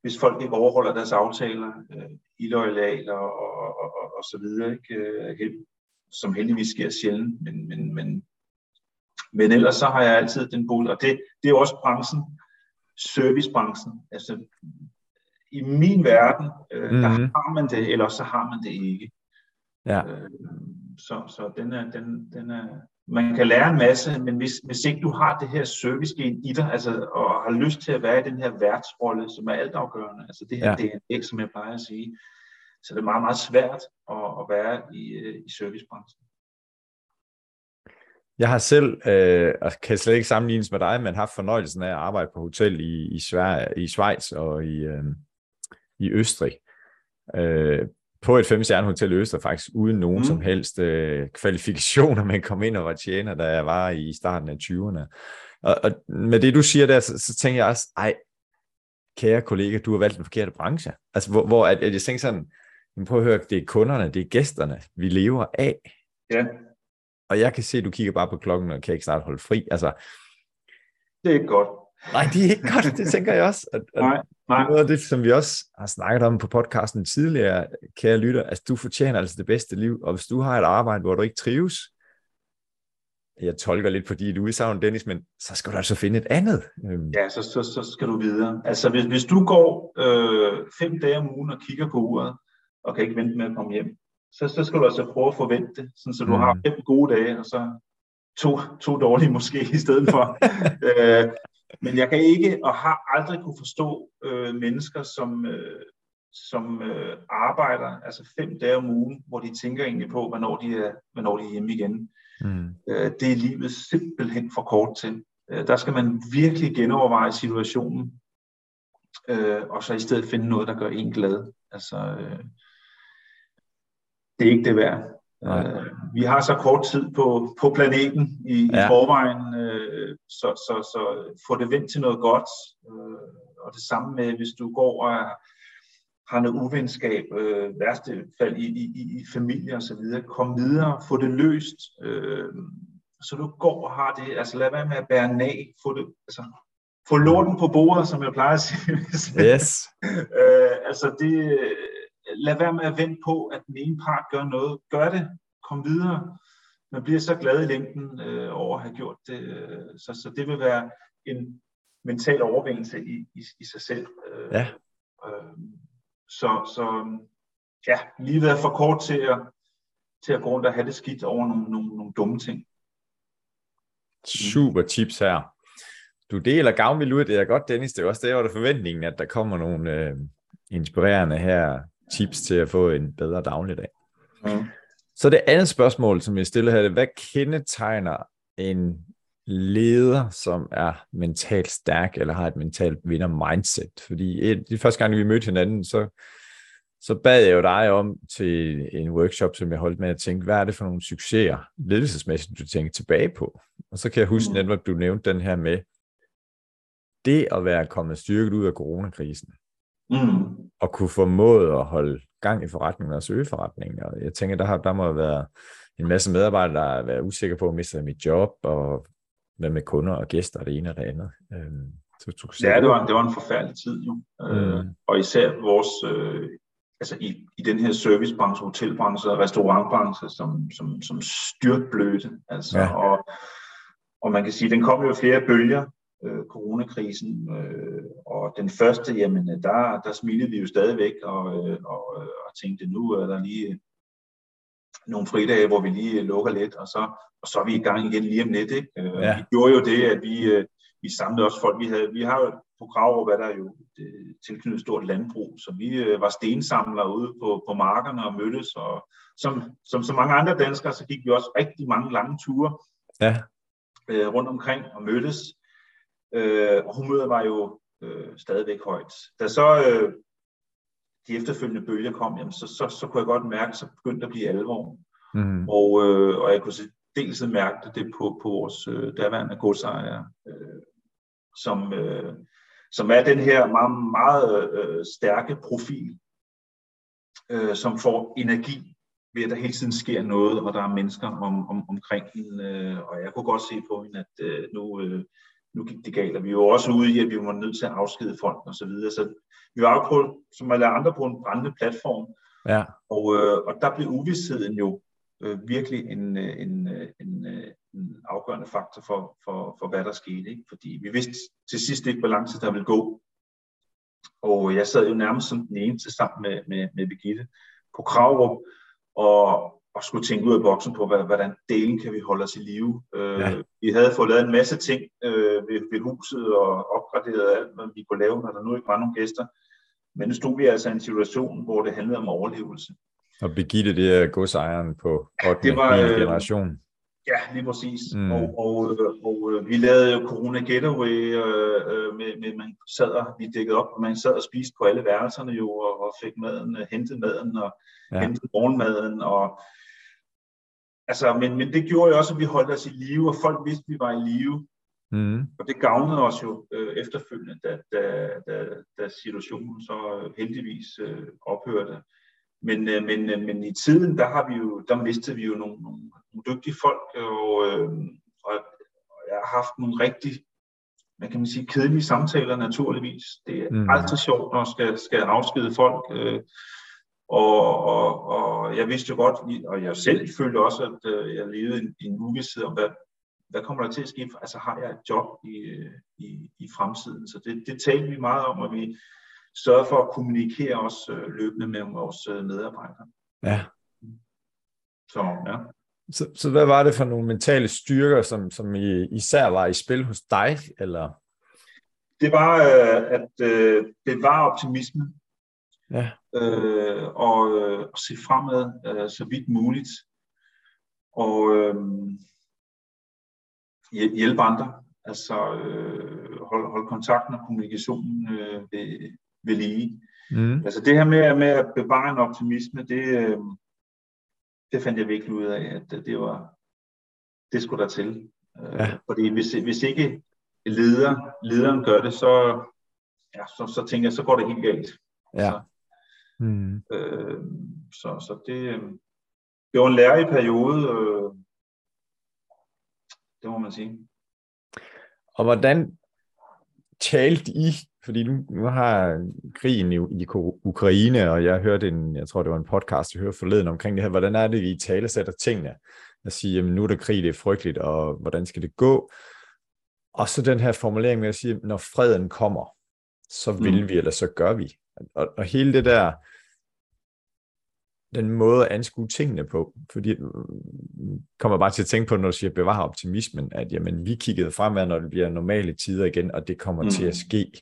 hvis folk ikke overholder deres aftaler, øh, illoyale og, og, og, og, og så videre, ikke? Øh, som heldigvis sker sjældent, men, men, men, men ellers så har jeg altid den bolig, og det, det er også branchen, servicebranchen. Altså, i min verden, øh, mm-hmm. der mhm. har man det, eller så har man det ikke. Ja. Øh, så så den er, den, den er, man kan lære en masse, men hvis, hvis ikke du har det her servicegen i dig, altså, og har lyst til at være i den her værtsrolle, som er altafgørende, altså det her ja. DNA, som jeg plejer at sige, så det er meget, meget svært at, at være i, øh, i servicebranchen. Jeg har selv, øh, og kan slet ikke sammenlignes med dig, men haft fornøjelsen af at arbejde på hotel i, i, Sverige, i Schweiz og i, øh, i Østrig. Øh, på et femstjerne hotel i Østrig faktisk, uden nogen mm. som helst øh, kvalifikationer, man kom ind og var tjener, da jeg var i starten af 20'erne. Og, og med det, du siger der, så, så tænker jeg også, ej, kære kollega, du har valgt den forkerte branche. Altså, hvor, hvor at, at jeg tænker sådan, prøv at høre, det er kunderne, det er gæsterne, vi lever af. Ja. Og jeg kan se, at du kigger bare på klokken, og kan ikke snart holde fri. Altså, det er ikke godt. Nej, det er ikke godt, det tænker jeg også. At, at nej, nej. Noget af det, som vi også har snakket om på podcasten tidligere, kære lytter, altså du fortjener altså det bedste liv, og hvis du har et arbejde, hvor du ikke trives, jeg tolker lidt på dit udsagn, Dennis, men så skal du altså finde et andet. Øhm. Ja, så, så, så skal du videre. Altså hvis, hvis du går øh, fem dage om ugen og kigger på uret, og kan ikke vente med at komme hjem, så, så skal du altså prøve at forvente det, sådan, så du mm. har fem gode dage, og så to, to dårlige måske i stedet for. (laughs) øh, men jeg kan ikke og har aldrig kunne forstå øh, mennesker, som, øh, som øh, arbejder altså fem dage om ugen, hvor de tænker egentlig på, hvornår de er, hvornår de er hjemme igen. Mm. Øh, det er livet simpelthen for kort til. Øh, der skal man virkelig genoverveje situationen, øh, og så i stedet finde noget, der gør en glad. Altså, øh, det er ikke det værd. Øh, vi har så kort tid på, på planeten i, ja. i forvejen, øh, så, så, så få det vendt til noget godt. Øh, og det samme med, hvis du går og har noget uvenskab, øh, værste fald i, i, i familie og så videre, kom videre, få det løst, øh, så du går og har det, altså lad være med at bære nag, få det, altså få lorten på bordet, som jeg plejer at sige. Yes. (laughs) øh, altså det, lad være med at vente på, at den ene part gør noget. Gør det. Kom videre. Man bliver så glad i længden øh, over at have gjort det. Så, så det vil være en mental overvindelse i, i, i sig selv. Øh, ja. Øh, så, så ja, livet er for kort til at, til at gå rundt og have det skidt over nogle, nogle, nogle dumme ting. Super tips her. Du deler gavnvildt ud, det er godt, Dennis. Det er også der, hvor der forventningen, at der kommer nogle øh, inspirerende her tips til at få en bedre dagligdag. Mm. Så det andet spørgsmål, som jeg stiller her, er, hvad kendetegner en leder, som er mentalt stærk, eller har et mentalt vinder-mindset? Fordi de første gang, vi mødte hinanden, så, så bad jeg jo dig om til en workshop, som jeg holdt med at tænke, hvad er det for nogle succeser, ledelsesmæssigt, du tænker tilbage på? Og så kan jeg huske mm. netop, at du nævnte den her med, det at være kommet styrket ud af coronakrisen, mm. og kunne formå at holde gang i forretningen og søge forretningen. Og jeg tænker, der, har, der må have været en masse medarbejdere, der har været usikre på at miste mit job, og hvad med kunder og gæster og det ene og det andet. Øhm, så, så, ja, det var, det var en forfærdelig tid jo. Øh, mm. Øh, og især vores, øh, altså i, i den her servicebranche, hotelbranche og restaurantbranche, som, som, som styrtblødte. Altså, ja. og, og man kan sige, den kom jo flere bølger. Øh, coronakrisen. Øh, og den første, jamen, der, der smilede vi jo stadigvæk og, øh, og, og tænkte, nu er der lige nogle fridage, hvor vi lige lukker lidt, og så, og så er vi i gang igen lige om lidt. Ikke? Øh, ja. Vi gjorde jo det, at vi, øh, vi samlede også folk. Vi, havde, vi har jo på Krav, hvad der er jo et tilknyttet stort landbrug, så vi øh, var stensamlere ude på, på markerne og mødtes, og som, som så mange andre danskere, så gik vi også rigtig mange lange ture ja. øh, rundt omkring og mødtes. Øh, og humøret var jo øh, stadigvæk højt. Da så øh, de efterfølgende bølger kom, jamen, så, så, så kunne jeg godt mærke, så begyndte at blive alvor. Mm. Og, øh, og jeg kunne dels mærke det på, på vores øh, daværende godsejer, øh, som, øh, som er den her meget, meget øh, stærke profil, øh, som får energi ved, at der hele tiden sker noget, og der er mennesker om, om, omkring hende. Øh, og jeg kunne godt se på hende, at øh, nu, øh, nu gik det galt. Og vi var også ude i, at vi var nødt til at afskede folk og så videre. Så vi var jo på, som alle andre på en brændende platform. Ja. Og, øh, og der blev uvidsheden jo øh, virkelig en, øh, en, øh, en, øh, en afgørende faktor for, for, for hvad der skete. Ikke? Fordi vi vidste til sidst ikke, hvor lang tid der ville gå. Og jeg sad jo nærmest som den eneste sammen med, med, med Birgitte på Kravrup, og, og skulle tænke ud af boksen på, hvordan delen kan vi holde os i live. Øh, ja. Vi havde fået lavet en masse ting øh, ved, ved huset og opgraderet alt, hvad vi kunne lave, når der nu ikke var nogen gæster. Men nu stod vi altså i en situation, hvor det handlede om overlevelse. Og Birgitte, det er godsejeren på 8. det var, øh, generation. Ja, lige præcis. Mm. Og, og, og, og vi lavede jo Corona Getaway, øh, øh, med, med man sad og, vi dækkede op, og man sad og spiste på alle værelserne jo, og, og fik maden, øh, hentet maden, og ja. hentet morgenmaden, og altså, men, men det gjorde jo også, at vi holdt os i live, og folk vidste, at vi var i live. Mm. Og det gavnede os jo øh, efterfølgende, da, da, da, da situationen så heldigvis øh, ophørte. Men, øh, men, øh, men i tiden, der, har vi jo, der mistede vi jo nogle, nogle, nogle dygtige folk, og, øh, og jeg har haft nogle rigtig, hvad kan man sige, kedelige samtaler naturligvis. Det er mm. altid sjovt, når man skal, skal afskede folk. Øh, og, og, og jeg vidste jo godt, og jeg selv følte også, at øh, jeg levede en, en uvidshed om, hvad, hvad kommer der til at ske? Altså har jeg et job i, i, i fremtiden? Så det, det talte vi meget om, og vi sørgede for at kommunikere os øh, løbende med vores øh, medarbejdere. Ja. Så, ja. Så, så hvad var det for nogle mentale styrker, som, som I, især var i spil hos dig? Eller? Det var øh, at øh, bevare optimisme. Ja. Øh, og, øh, og se fremad øh, så vidt muligt. Og øh, hjælpe andre. Altså øh, holde hold kontakten og kommunikationen øh, ved, ved lige. Mm. Altså det her med, med at bevare en optimisme, det, øh, det fandt jeg virkelig ud af, at det var, det skulle der til. Øh, ja. Fordi hvis, hvis ikke leder, lederen gør det, så, ja, så, så tænker jeg, så går det helt galt. Ja. Så, mm. øh, så, så det, øh, det var en lærerig periode, øh, det må man sige. Og hvordan talte I, fordi nu, nu har krigen i, i Ukraine, og jeg hørte en, jeg tror det var en podcast, jeg hørte forleden omkring det her, hvordan er det, I tale sætter tingene? At sige, jamen nu er der krig, det er frygteligt, og hvordan skal det gå? Og så den her formulering med at sige, når freden kommer, så vil mm. vi, eller så gør vi. Og, og hele det der, den måde at anskue tingene på, fordi mm, kommer bare til at tænke på, når du siger bevare optimismen, at jamen, vi kiggede fremad, når det bliver normale tider igen, og det kommer mm. til at ske.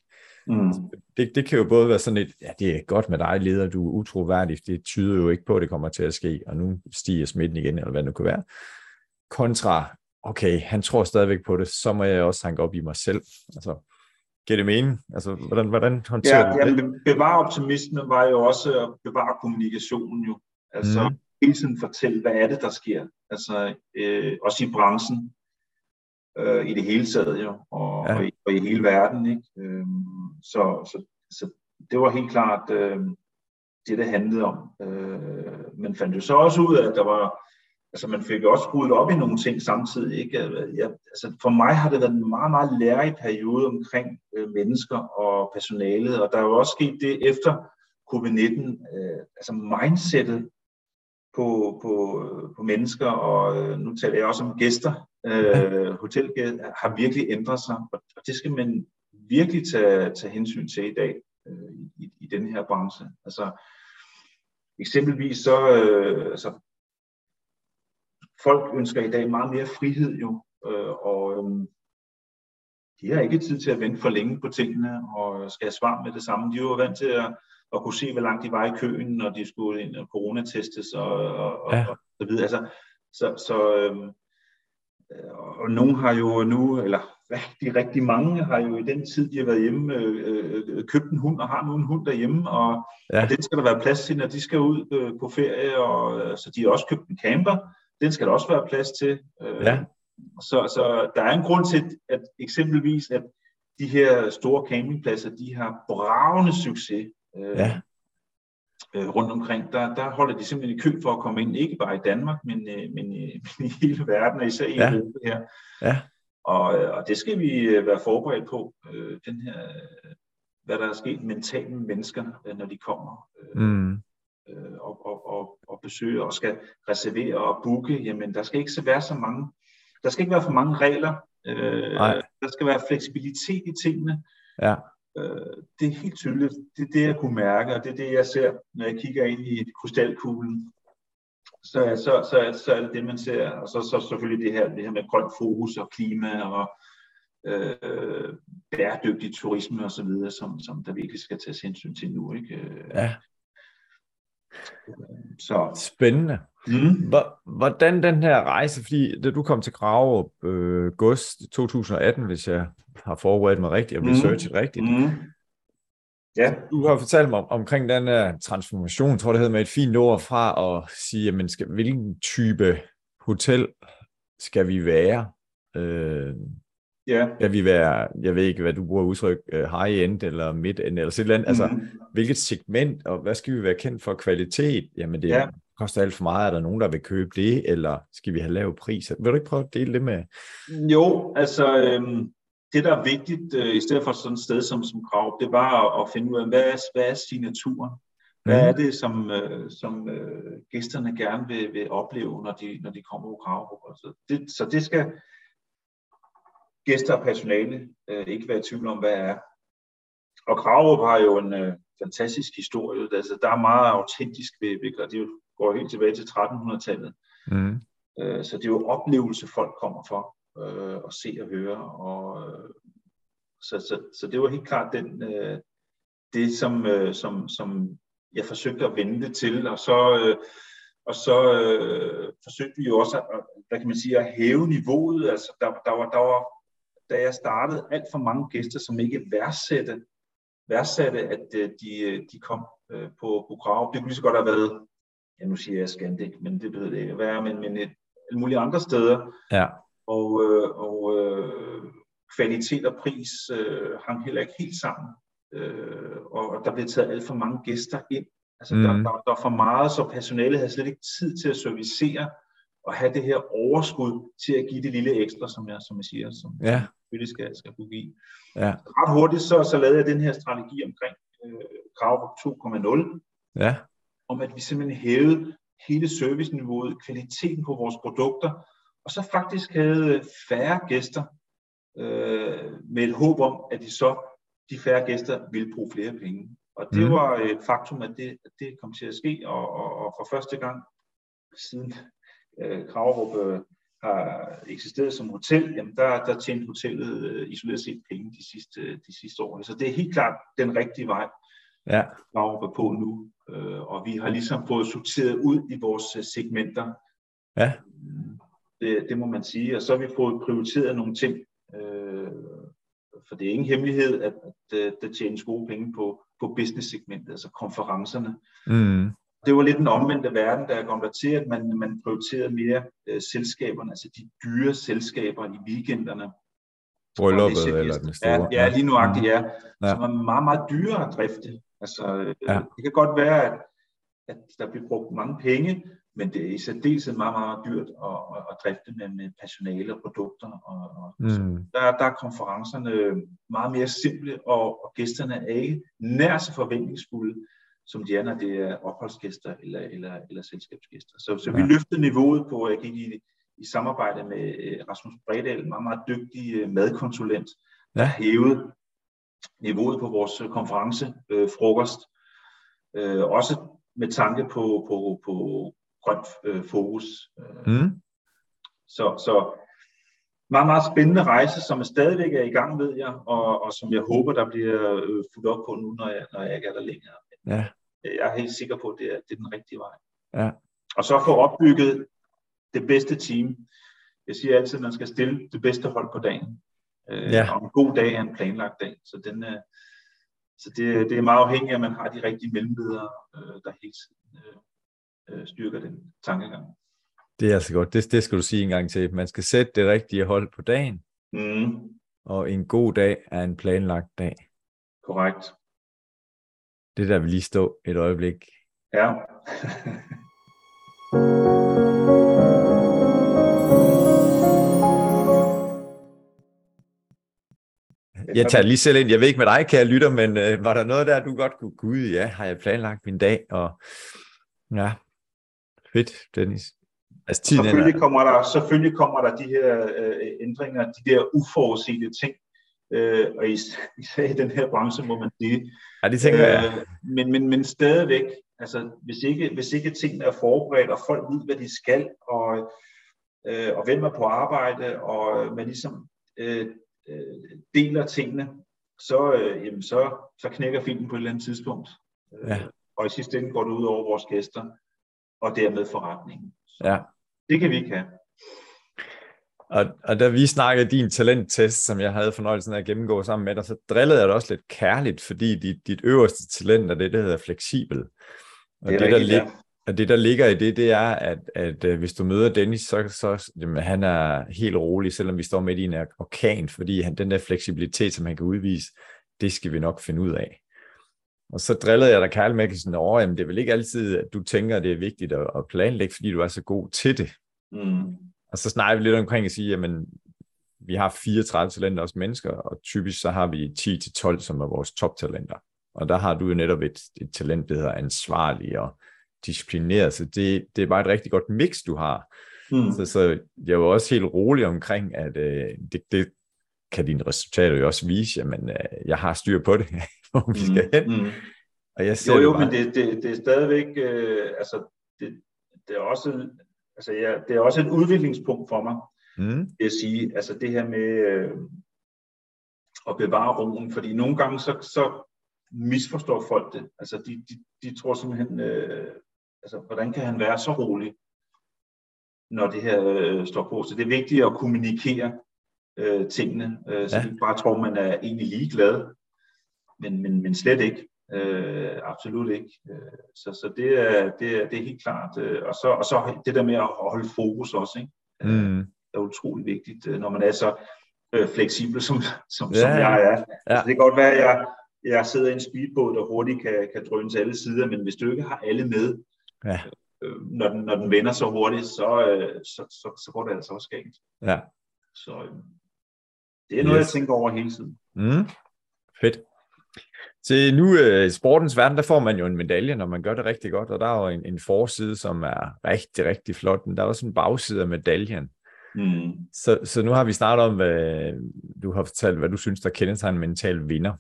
Mm. Det, det kan jo både være sådan et, ja, det er godt med dig, leder, du er utroværdig, det tyder jo ikke på, at det kommer til at ske, og nu stiger smitten igen, eller hvad det nu kan være. Kontra, okay, han tror stadigvæk på det, så må jeg også hanke op i mig selv. Altså, Giver det mening? Altså, hvordan, hvordan håndterer ja, du det? Ja, bevare optimisme var jo også at bevare kommunikationen jo. Altså mm. hele tiden fortælle, hvad er det, der sker? Altså øh, også i branchen, øh, i det hele taget jo, og, ja. og, i, og i hele verden. Ikke? Øh, så, så, så det var helt klart øh, det, det handlede om. Øh, men fandt jo så også ud af, at der var altså man fik også skruet op i nogle ting samtidig. Ikke? Jeg, altså for mig har det været en meget, meget lærerig periode omkring øh, mennesker og personalet, og der er jo også sket det efter covid-19, øh, altså mindsetet på, på, på mennesker, og øh, nu taler jeg også om gæster. Øh, hotelgæster har virkelig ændret sig, og det skal man virkelig tage, tage hensyn til i dag øh, i, i den her branche. Altså, eksempelvis så, øh, altså, folk ønsker i dag meget mere frihed jo, øh, og øh, de har ikke tid til at vente for længe på tingene og skal have svar med det samme. De er jo vant til at, at kunne se, hvor langt de var i køen, når de skulle ind og coronatestes og, og, ja. og, så videre. Altså, så, så øhm, og nogen har jo nu, eller rigtig, rigtig mange har jo i den tid, de har været hjemme, øh, øh, købt en hund og har nu en hund derhjemme, og, ja. og den skal der være plads til, når de skal ud øh, på ferie, og øh, så de har også købt en camper, den skal der også være plads til. Øh, ja. Så, så der er en grund til, at eksempelvis, at de her store campingpladser, de har bravende succes. Øh, ja. øh, rundt omkring, der, der holder de simpelthen i kø for at komme ind, ikke bare i Danmark, men, øh, men, øh, (laughs) men i hele verden, og især i ja. Europa her. Ja. Og, og det skal vi være forberedt på, øh, den her, hvad der er sket mentalt med mennesker, når de kommer. Mm. Øh, og, og, og, og besøger og skal reservere og booke, jamen der skal ikke så være så mange der skal ikke være for mange regler. Øh, der skal være fleksibilitet i tingene. Ja. Øh, det er helt tydeligt. Det er det, jeg kunne mærke, og det er det, jeg ser, når jeg kigger ind i krystalkuglen. Så, så, så, så er det det, man ser. Og så, så selvfølgelig det her, det her med grønt fokus og klima og øh, bæredygtig turisme osv., som, som der virkelig skal tages hensyn til nu. Ikke? Ja. Så. Spændende. Mm. Hvordan den her rejse, fordi da du kom til Grave øh, august 2018, hvis jeg har forberedt mig rigtigt og researchet mm. rigtigt, mm. Ja. Du har fortalt mig om, omkring den her transformation, tror det hedder med et fint ord fra at sige, jamen, skal, hvilken type hotel skal vi være? Øh, Ja. Skal vi være, jeg ved ikke, hvad du bruger udtryk, uh, high-end eller mid-end eller sådan noget. Altså, mm. hvilket segment, og hvad skal vi være kendt for kvalitet? Jamen, det ja. koster alt for meget. Er der nogen, der vil købe det, eller skal vi have lav pris? Vil du ikke prøve at dele det med? Jo, altså, øhm, det der er vigtigt, øh, i stedet for sådan et sted som, som Krav, det var at, at finde ud af, hvad er, hvad er signaturen? Hvad mm. er det, som, øh, som øh, gæsterne gerne vil, vil opleve, når de, når de kommer på Krav? Så det, så det skal gæster og personale øh, ikke være i tvivl om, hvad er. Og Kragerup har jo en øh, fantastisk historie. Altså, der er meget autentisk ved, ved det går helt tilbage til 1300-tallet. Mm. Øh, så det er jo oplevelse, folk kommer for øh, at se og høre. Og, øh, så, så, så det var helt klart den, øh, det, som, øh, som, som jeg forsøgte at vende det til. Og så, øh, og så øh, forsøgte vi jo også at, hvad kan man sige, at hæve niveauet. Altså, der, der, var, der var da jeg startede, alt for mange gæster, som ikke værdsatte, værdsatte at øh, de, øh, de kom øh, på, på krav. Det kunne lige så godt have været, ja nu siger jeg Scandic, men det ved det ikke være, men, men et, alle mulige andre steder. Ja. Og, og øh, kvalitet og pris øh, hang heller ikke helt sammen. Øh, og der blev taget alt for mange gæster ind. Altså, mm. der, der, der var for meget, så personalet havde slet ikke tid til at servicere og have det her overskud til at give det lille ekstra, som jeg, som jeg siger, som ja. selvfølgelig skal, skal kunne give. Ja. Ret hurtigt så, så lavede jeg den her strategi omkring øh, krav 2.0, ja. om at vi simpelthen hævede hele serviceniveauet, kvaliteten på vores produkter, og så faktisk havde færre gæster øh, med et håb om, at de så de færre gæster ville bruge flere penge. Og det mm. var et faktum, at det, at det kom til at ske, og, og, og for første gang siden øh, Kravrup øh, har eksisteret som hotel, jamen der, der tjente hotellet øh, isoleret set penge de sidste, de sidste år. Så det er helt klart den rigtige vej, ja. Kravrup er på nu. Øh, og vi har ligesom fået sorteret ud i vores øh, segmenter. Ja. Det, det må man sige. Og så har vi fået prioriteret nogle ting. Øh, for det er ingen hemmelighed, at, at, at der tjenes gode penge på, på business-segmentet, altså konferencerne. Mm det var lidt en omvendte verden, der kom der til, at man, man prioriterede mere øh, selskaberne, altså de dyre selskaber i weekenderne. Brylluppet eller den store. Ja, ja lige nuagtigt, ja. ja. Som er meget, meget dyrere at drifte. Altså, øh, ja. det kan godt være, at, at der bliver brugt mange penge, men det er i særdeleshed meget, meget dyrt at, at, at drifte med, med personale og produkter. Og, og mm. der, der er konferencerne meget mere simple, og, og gæsterne er ikke nær så forventningsfulde som de er, når det er opholdsgæster eller, eller, eller selskabsgæster. Så, så vi løftede niveauet på, jeg gik i, i samarbejde med øh, Rasmus Bredal, en meget, meget dygtig øh, madkonsulent, der hævede niveauet på vores konference, øh, frokost, øh, også med tanke på, på, på grønt øh, fokus. Mm. Så, så meget, meget spændende rejse, som er stadigvæk er i gang, ved jeg, og, og som jeg håber, der bliver øh, fuldt op på nu, når jeg, når jeg ikke er der længere. Ja. Jeg er helt sikker på, at det er, det er den rigtige vej. Ja. Og så få opbygget det bedste team. Jeg siger altid, at man skal stille det bedste hold på dagen. Øh, ja. Og en god dag er en planlagt dag. Så, den, øh, så det, det er meget afhængigt af, at man har de rigtige mellemledere, øh, der øh, øh styrker den tankegang. Det er altså godt. Det, det skal du sige en gang til. Man skal sætte det rigtige hold på dagen. Mm. Og en god dag er en planlagt dag. Korrekt. Det der vil lige stå et øjeblik. Ja. (laughs) Jeg tager lige selv ind. Jeg ved ikke med dig, kære lytter, men øh, var der noget der, du godt kunne, gud ja, har jeg planlagt min dag, og ja, fedt, Dennis. Altså, tiden selvfølgelig, er... kommer der, selvfølgelig kommer der de her øh, ændringer, de der uforudsete ting, øh, og især (laughs) i den her branche, må man sige. Ja, det tænker øh, jeg. Men, men, men stadigvæk, altså, hvis ikke, hvis ikke tingene er forberedt, og folk ved, hvad de skal, og, øh, og hvem er på arbejde, og man ligesom øh, øh, deler tingene, så, øh, jamen, så, så knækker filmen på et eller andet tidspunkt. Ja. Og i sidste ende går det ud over vores gæster, og dermed forretningen. Så ja. Det kan vi ikke have. Og, og da vi snakkede din talenttest, som jeg havde fornøjelsen af at gennemgå sammen med dig, så drillede jeg dig også lidt kærligt, fordi dit, dit øverste talent er det, der hedder fleksibel. Og det, det, der, ja. Og det, der ligger i det, det er, at, at, at hvis du møder Dennis, så, så jamen, han er helt rolig, selvom vi står midt i en orkan, fordi han, den der fleksibilitet, som han kan udvise, det skal vi nok finde ud af. Og så drillede jeg dig kærligt med sådan over, jamen det er vel ikke altid, at du tænker, at det er vigtigt at, at planlægge, fordi du er så god til det. Mm. Og så snakker vi lidt omkring at sige, jamen vi har 34 talenter også mennesker, og typisk så har vi 10-12, som er vores toptalenter. Og der har du jo netop et, et talent, der hedder ansvarlig og disciplineret, så det, det er bare et rigtig godt mix, du har. Mm. Så, så jeg var også helt rolig omkring, at øh, det, det kan dine resultater jo også vise, at øh, jeg har styr på det, (laughs) hvor vi skal hen. Mm. Og jeg jo, jo, bare... men det, det, det er stadigvæk, øh, altså, det, det er også, altså, ja, det er også et udviklingspunkt for mig, mm. det at sige, altså det her med øh, at bevare roen, fordi nogle gange så, så misforstår folk det, altså de, de, de tror simpelthen, øh, altså, hvordan kan han være så rolig, når det her øh, står på? Så det er vigtigt at kommunikere øh, tingene, øh, så ja. ikke bare tror, man er egentlig ligeglad, men, men, men slet ikke. Øh, absolut ikke. Øh, så så det, er, det, er, det er helt klart. Øh, og, så, og så det der med at holde fokus også, ikke? Øh, mm. er utrolig vigtigt, når man er så øh, fleksibel, som, som, ja. som jeg er. Ja. Altså, det kan godt være, at jeg, jeg sidder i en speedbåd, der hurtigt kan, kan drøne til alle sider, men hvis du ikke har alle med, Ja. Øh, når, den, når den vender så hurtigt, så, øh, så, så, så går det altså også galt. Ja. Så øh, det er noget, yes. jeg tænker over hele tiden. Mm. Fedt. Til nu i uh, sportens verden, der får man jo en medalje, når man gør det rigtig godt, og der er jo en, en forside, som er rigtig, rigtig flot, men der er også en bagside af medaljen. Mm. Så, så nu har vi snart om, hvad du har fortalt, hvad du synes, der kendetegner en mental vinder.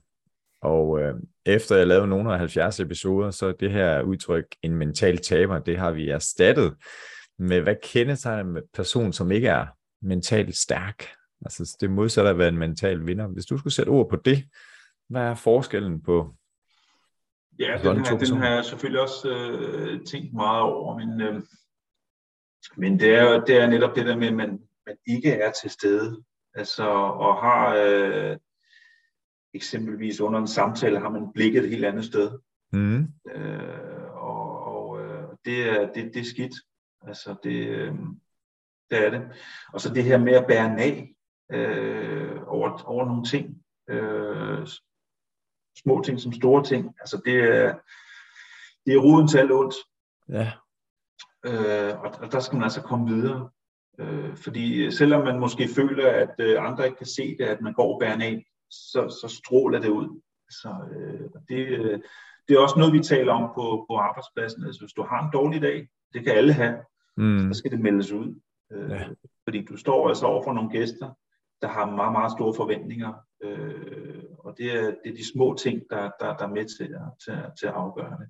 Og øh, efter jeg lavede nogle af 70 episoder, så det her udtryk, en mental taber, det har vi erstattet med, hvad kendetegner en person, som ikke er mentalt stærk? Altså det modsatte at være en mental vinder. Hvis du skulle sætte ord på det, hvad er forskellen på Ja, den her, den har jeg selvfølgelig også øh, tænkt meget over, men, øh, men det, er, det er netop det der med, at man, man ikke er til stede, altså og har øh, eksempelvis under en samtale har man blikket et helt andet sted. Mm. Øh, og og øh, det, er, det, det er skidt. Altså det, øh, det er det. Og så det her med at bære nag øh, over, over nogle ting. Øh, små ting som store ting. Altså det er, det er roden til alt ondt. Ja. Øh, og, og der skal man altså komme videre. Øh, fordi selvom man måske føler, at øh, andre ikke kan se det, at man går bærer af, så, så stråler det ud. Så øh, det, øh, det er også noget, vi taler om på, på arbejdspladsen. Altså, hvis du har en dårlig dag, det kan alle have, mm. så skal det meldes ud. Øh, ja. Fordi du står altså over for nogle gæster, der har meget, meget store forventninger. Øh, og det er, det er de små ting, der, der, der er med til at, til, til at afgøre det.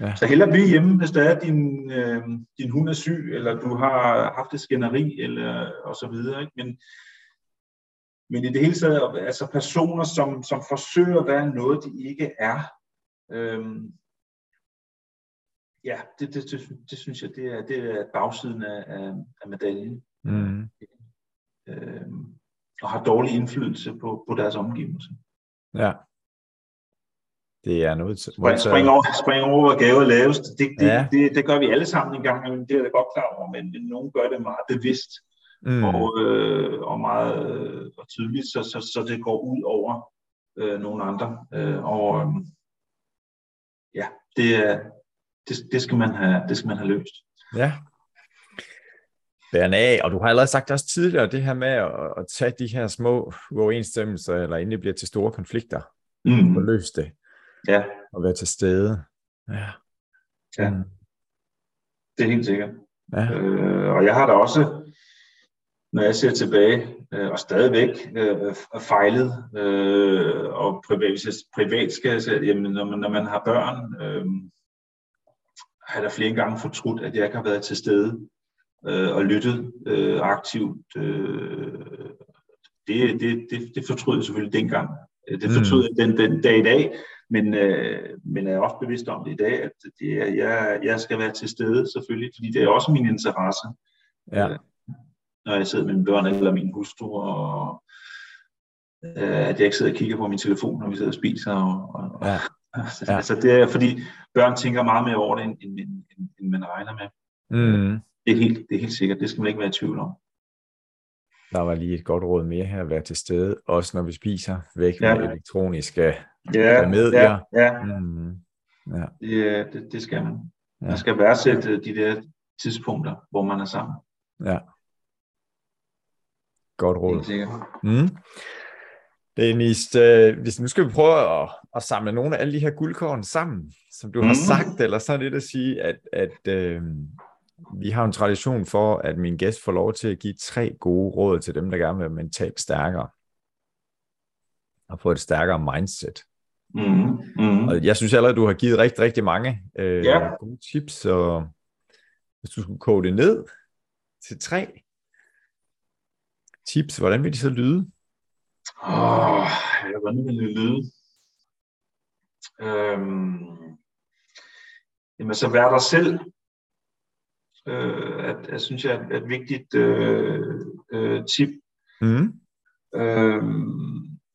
Ja. Så hellere blive hjemme, hvis der er din, øh, din hund er syg, eller du har haft et skænderi, eller, og så videre. Ikke? Men, men i det hele taget, altså personer, som, som forsøger at være noget, de ikke er, øh, ja, det, det, det, det synes jeg, det er, det er bagsiden af, af, af medaljen. Mm. Øh, og har dårlig indflydelse på, på deres omgivelser. Ja. Det er noget... Spring, spring, over, spring over, gave laves. Det, det, ja. det, det, gør vi alle sammen en gang, det er jeg godt klar over, men, men nogen gør det meget bevidst mm. og, øh, og meget øh, og tydeligt, så, så, så det går ud over øh, nogle andre. Øh, og øh, ja, det, det, det, skal man have, det skal man have løst. Ja. Bærende af, og du har allerede sagt også tidligere, det her med at, at tage de her små uoverensstemmelser, eller inden det bliver til store konflikter, mm. og løse det. Ja. Og være til stede. Ja. Ja. Mm. Det er helt sikkert. Ja. Øh, og jeg har da også, når jeg ser tilbage, øh, og stadigvæk øh, fejlet, øh, og privat, privat skal jeg sige, jamen, når, man, når man har børn, øh, har jeg da flere gange fortrudt, at jeg ikke har været til stede øh, og lyttet øh, aktivt. Øh, det, det, det, det fortrød jeg selvfølgelig dengang. Det fortrød jeg mm. den, den dag i dag, men, øh, men er også bevidst om det i dag, at det er, jeg, jeg skal være til stede selvfølgelig, fordi det er også min interesse. Ja. Øh, når jeg sidder med mine børn eller min hustru, og øh, at jeg ikke sidder og kigger på min telefon, når vi sidder og spiser. Og, og, ja. Ja. (laughs) altså det er, fordi børn tænker meget mere over det, end, end, end, end man regner med. Mm. Det, er helt, det er helt sikkert, det skal man ikke være i tvivl om. Der var lige et godt råd mere her, at være til stede, også når vi spiser, væk ja. med elektroniske ja, medier. Ja, ja. Mm, ja. Det, det, det skal man. Ja. Man skal værdsætte de der tidspunkter, hvor man er sammen. Ja. Godt råd. Mm. Dennis, øh, hvis nu skal vi prøve at, at samle nogle af alle de her guldkorn sammen, som du mm. har sagt, eller så er det at sige, at, at øh, vi har en tradition for, at min gæst får lov til at give tre gode råd til dem, der gerne vil være mentalt stærkere. Og få et stærkere mindset. Mm, mm. Og jeg synes allerede, du har givet rigtig, rigtig mange øh, ja. gode tips, og hvis du skulle koge det ned til tre tips, hvordan vil de så lyde? Åh, oh, ja, hvordan vil det lyde? Øhm, jamen, så vær dig selv øh, at, jeg synes jeg er et vigtigt øh, øh, tip. Mm. Øh,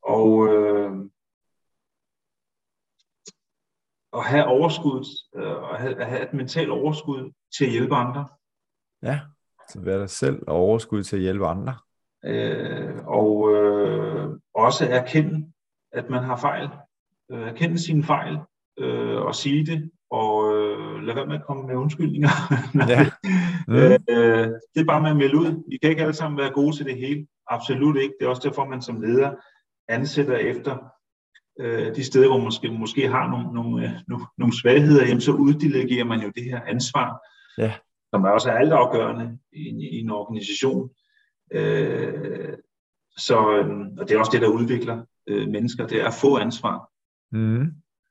og øh, at have overskud, øh, at have, at have et mentalt overskud til at hjælpe andre. Ja, så være dig selv og overskud til at hjælpe andre. Øh, og øh, også erkende, at man har fejl. Øh, erkende sine fejl øh, og sige det, og lad være med at komme med undskyldninger. (laughs) ja. mm. øh, det er bare med at melde ud. Vi kan ikke alle sammen være gode til det hele. Absolut ikke. Det er også derfor, man som leder ansætter efter øh, de steder, hvor man måske, måske har nogle, nogle, øh, nogle, nogle svagheder, jamen, så uddelegerer man jo det her ansvar, ja. som er også er altafgørende i, i en organisation. Øh, så, øh, og det er også det, der udvikler øh, mennesker, det er at få ansvar. Mm.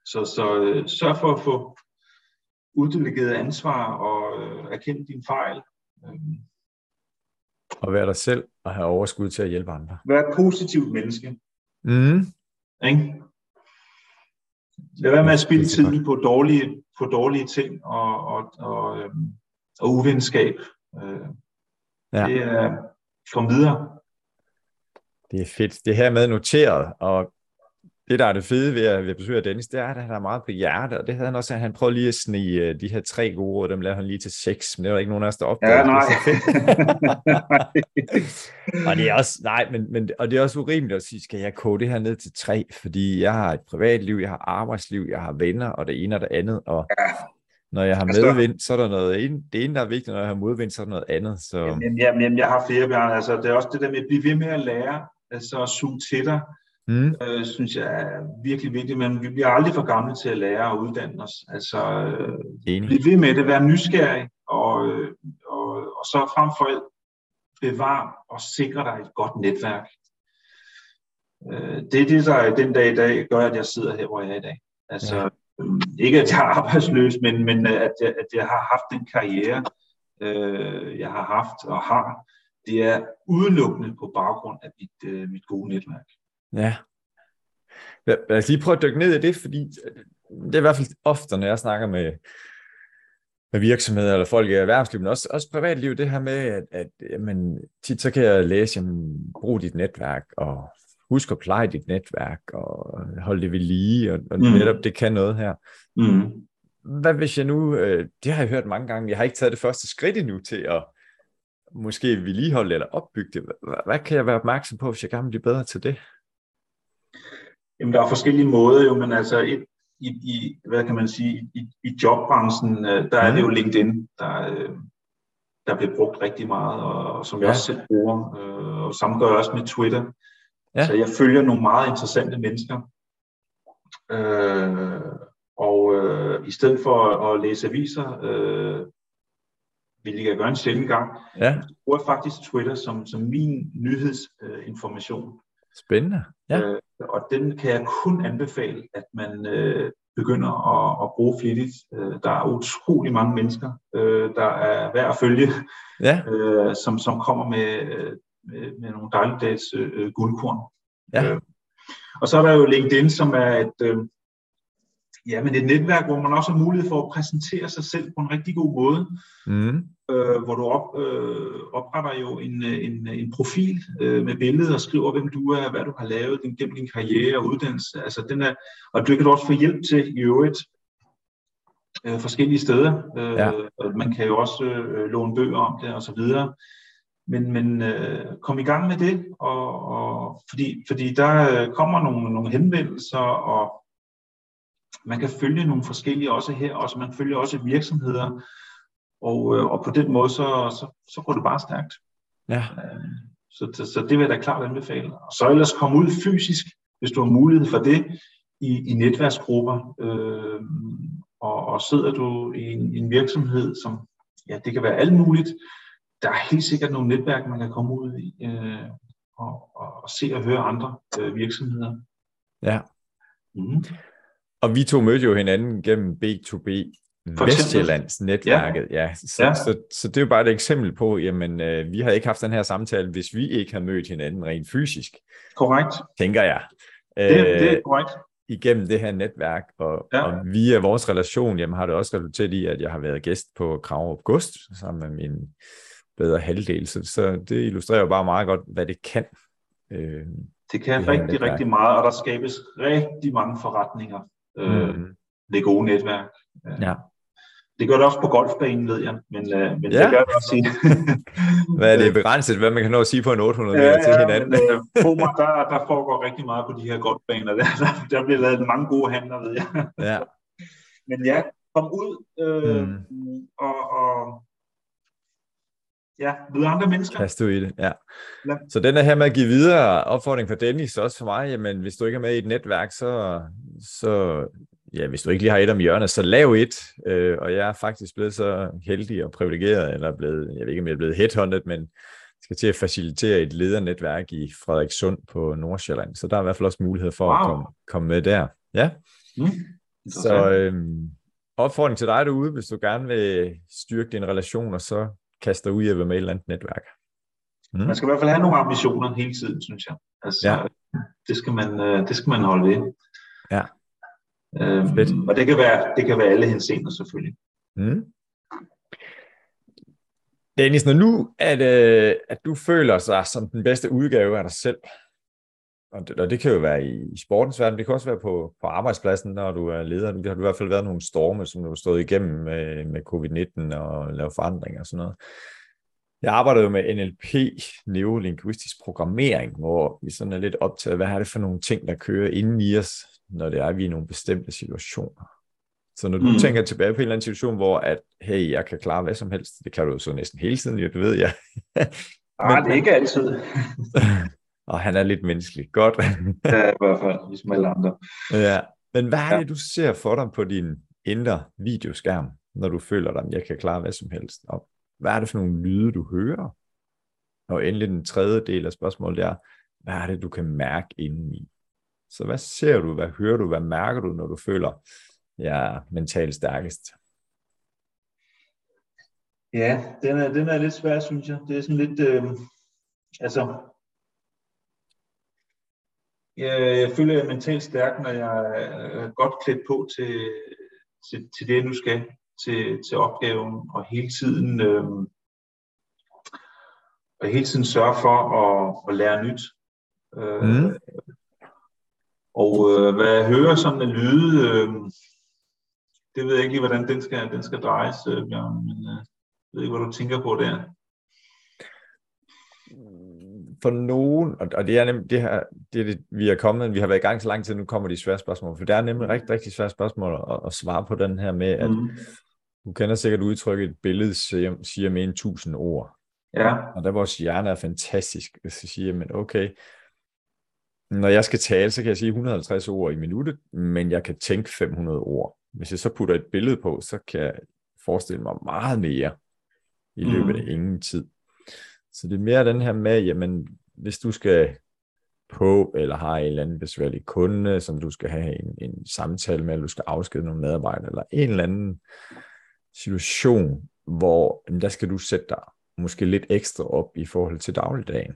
Så, så øh, sørg for at få uddelegeret ansvar og øh, erkende din fejl. Øh, og være dig selv og have overskud til at hjælpe andre. Vær et positivt menneske. Mm. Ikke? Lad være med at spille tiden på dårlige, på dårlige ting og, og, og, øh, og uvenskab. Øh, ja. Det er, kom videre. Det er fedt. Det her med noteret, og det, der er det fede ved at, ved at besøge Dennis, det er, at han er meget på hjerte, og det havde han også, at han prøvede lige at snige uh, de her tre gode råd, dem lavede han lige til seks, men det var ikke nogen af os, der opdagede ja, nej. det. (laughs) og det er også, nej, men, men, og det er også urimeligt at sige, skal jeg koge det her ned til tre, fordi jeg har et privatliv, jeg har arbejdsliv, jeg har venner, og det ene og det andet, og ja. når jeg har medvind, så er der noget ene, det ene, der er vigtigt, når jeg har modvind, så er der noget andet. Så... Jamen, jamen jeg har flere, Bjørn, altså det er også det der med at blive ved med at lære, altså at suge til dig, mm. øh, synes jeg er virkelig vigtigt, men vi bliver aldrig for gamle til at lære og uddanne os. Altså, øh, blive ved med det, være nysgerrig, og, øh, og, og så frem for alt bevare og sikre dig et godt netværk. Øh, det er det, der den dag i dag gør, at jeg sidder her, hvor jeg er i dag. Altså, ja. øh, ikke at jeg er arbejdsløs, men, men at, jeg, at jeg har haft den karriere, øh, jeg har haft og har, det er udelukkende på baggrund af mit, øh, mit gode netværk. Ja. Lad os lige prøve at dykke ned i det, fordi det er i hvert fald ofte, når jeg snakker med, med virksomheder eller folk i erhvervslivet, men også, også privatliv, det her med, at, at jamen, tit så kan jeg læse, jamen, brug dit netværk, og husk at pleje dit netværk, og holde det ved lige, og, og mm. netop det kan noget her. Mm. Hvad hvis jeg nu, øh, det har jeg hørt mange gange, jeg har ikke taget det første skridt endnu til at måske vedligeholde eller opbygge det. Hvad, hvad kan jeg være opmærksom på, hvis jeg gerne vil blive bedre til det? Jamen, der er forskellige måder jo, men altså et, i, i, hvad kan man sige, i, i jobbranchen, øh, der er det jo mm. LinkedIn, der, øh, der bliver brugt rigtig meget, og som jeg ja. også selv bruger, øh, og samme gør jeg også med Twitter. Ja. Så jeg følger nogle meget interessante mennesker. Øh, og øh, i stedet for at, at læse aviser, øh, vil jeg gøre en sjældent gang, ja. bruger jeg faktisk Twitter som, som min nyhedsinformation. Øh, Spændende. Ja. Øh, og den kan jeg kun anbefale, at man øh, begynder at, at bruge flittigt. Øh, der er utrolig mange mennesker, øh, der er værd at følge, ja. øh, som, som kommer med, med, med nogle dagligdags øh, guldkorn. Ja. Øh, og så er der jo LinkedIn, som er et, øh, ja, men et netværk, hvor man også har mulighed for at præsentere sig selv på en rigtig god måde. Mm øh, hvor du op, øh, opretter jo en, en, en profil øh, med billeder og skriver, hvem du er, hvad du har lavet din, gennem din karriere og uddannelse. Altså, den er, og det kan du også få hjælp til i øvrigt øh, forskellige steder. Øh, ja. Man kan jo også øh, låne bøger om det og så videre. Men, men øh, kom i gang med det, og, og, fordi, fordi der kommer nogle, nogle henvendelser, og man kan følge nogle forskellige også her, og man følger også virksomheder, og, øh, og på den måde, så, så, så går det bare stærkt. Ja. Øh, så, så, så det vil jeg da klart anbefale. Og så ellers komme ud fysisk, hvis du har mulighed for det, i, i netværksgrupper. Øh, og, og sidder du i en, en virksomhed, som, ja, det kan være alt muligt. Der er helt sikkert nogle netværk, man kan komme ud i, øh, og, og, og se og høre andre øh, virksomheder. Ja. Mm. Og vi to mødte jo hinanden gennem B2B Vestjyllands netværket, ja. ja. Så, ja. Så, så, det er jo bare et eksempel på, jamen, øh, vi har ikke haft den her samtale, hvis vi ikke har mødt hinanden rent fysisk. Korrekt. Tænker jeg. Det, det er øh, korrekt. Igennem det her netværk, og, ja. og via vores relation, jamen har det også resulteret i, at jeg har været gæst på Krav Gust, sammen med min bedre halvdel, så, så det illustrerer jo bare meget godt, hvad det kan. Øh, det kan det rigtig, netværk. rigtig meget, og der skabes rigtig mange forretninger. Øh, mm. Det gode netværk. Ja. Det gør det også på golfbanen, ved jeg, men, øh, men ja. det gør det også sige. (laughs) hvad er det begrænset, hvad man kan nå at sige på en 800 meter ja, til hinanden? Men, øh, (laughs) på mig, der, der foregår rigtig meget på de her golfbaner. Der, der, der bliver lavet mange gode handler, ved jeg. Ja. men ja, kom ud øh, mm. og, og ja, møde andre mennesker. Kast du i det, ja. ja. Så den er her med at give videre opfordring for Dennis, også for mig, jamen hvis du ikke er med i et netværk, så, så ja, hvis du ikke lige har et om hjørnet, så lav et. Øh, og jeg er faktisk blevet så heldig og privilegeret, eller blevet, jeg ved ikke, om jeg er blevet headhunted, men skal til at facilitere et ledernetværk i Frederikssund på Nordsjælland. Så der er i hvert fald også mulighed for wow. at komme, komme med der. Ja. Mm, så øhm, opfordring til dig derude, hvis du gerne vil styrke dine relationer, så kaster ud i at være med et eller andet netværk. Mm. Man skal i hvert fald have nogle ambitioner hele tiden, synes jeg. Altså, ja. det, skal man, øh, det skal man holde ved. Ja. Øhm, og det kan, være, det kan være alle henseender selvfølgelig. Mm. Dennis, når nu at, øh, at du føler sig som den bedste udgave af dig selv, og det, og det kan jo være i, i sportens verden, det kan også være på, på arbejdspladsen, når du er leder. Det har du i hvert fald været nogle storme, som du har stået igennem med, med covid-19 og lavet forandringer og sådan noget. Jeg arbejder jo med NLP, neurolinguistisk programmering, hvor vi sådan er lidt optaget, hvad er det for nogle ting, der kører inden i os, når det er, vi er i nogle bestemte situationer. Så når du mm. tænker tilbage på en eller anden situation, hvor at, hey, jeg kan klare hvad som helst, det kan du jo så næsten hele tiden, jo, det ved jeg. (laughs) Nej, det er ikke altid. (laughs) Og han er lidt menneskelig. Godt. ja, i hvert fald, ligesom alle andre. Ja. Men hvad er det, du ser for dig på din indre videoskærm, når du føler dig, at jeg kan klare hvad som helst? Og hvad er det for nogle lyde, du hører? Og endelig den tredje del af spørgsmålet er, hvad er det, du kan mærke indeni? Så hvad ser du, hvad hører du, hvad mærker du, når du føler, jeg er mentalt stærkest? Ja, den er, den er lidt svær, synes jeg. Det er sådan lidt, øh, altså, jeg, jeg føler, jeg er mentalt stærk, når jeg er godt klædt på til, til, til det, jeg nu skal, til, til opgaven, og hele tiden, øh, og hele tiden sørge for at, at lære nyt. Øh, mm. Og øh, hvad jeg hører sådan en lyde, øh, det ved jeg ikke lige, hvordan den skal, den skal drejes, øh, Bjørn, men øh, jeg ved ikke, hvad du tænker på der. For nogen, og det er nemlig det her, det, er det, vi er kommet, vi har været i gang så lang tid, nu kommer de svære spørgsmål, for det er nemlig rigtig, rigtig svære spørgsmål at, at svare på den her med, at mm. du kender sikkert udtrykket, et billede siger, siger mere end tusind ord. Ja. Og der vores hjerne er fantastisk, hvis jeg siger, men okay, når jeg skal tale, så kan jeg sige 150 ord i minuttet, men jeg kan tænke 500 ord. Hvis jeg så putter et billede på, så kan jeg forestille mig meget mere i løbet af mm. ingen tid. Så det er mere den her med, jamen, hvis du skal på, eller har en eller anden besværlig kunde, som du skal have en, en samtale med, eller du skal afskede nogle medarbejdere, eller en eller anden situation, hvor der skal du sætte dig måske lidt ekstra op i forhold til dagligdagen.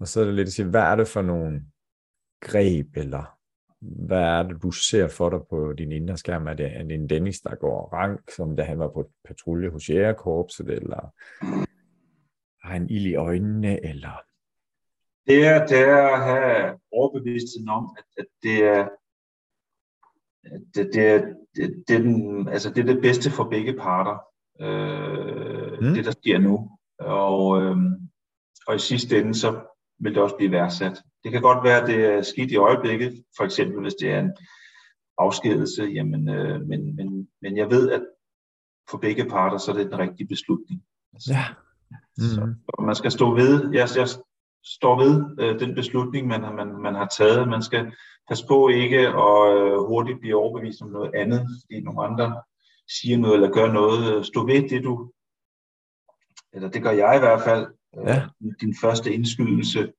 Og så er det lidt at sige, hvad er det for nogle greb, eller hvad er det, du ser for dig på din indre skærm? Er det, er det en Dennis, der går rank, som da han var på patrulje hos Jægerkorpset, eller har han ild i øjnene, eller? Det er, det er at have overbevidstheden om, at, at det er det, det, det, det, er den, altså det er det bedste for begge parter, øh, mm. det der sker nu. Og, øh, og i sidste ende, så vil det også blive værdsat. Det kan godt være, at det er skidt i øjeblikket, for eksempel hvis det er en afskedelse, jamen, øh, men, men, men jeg ved, at for begge parter, så er det den rigtige beslutning. Altså, ja. Mm-hmm. Så, så man skal stå ved, jeg, jeg står ved øh, den beslutning, man, man, man har taget. Man skal passe på ikke at øh, hurtigt blive overbevist om noget andet, fordi nogle andre siger noget eller gør noget. Stå ved det, du, eller det gør jeg i hvert fald, ja. øh, din første indskydelse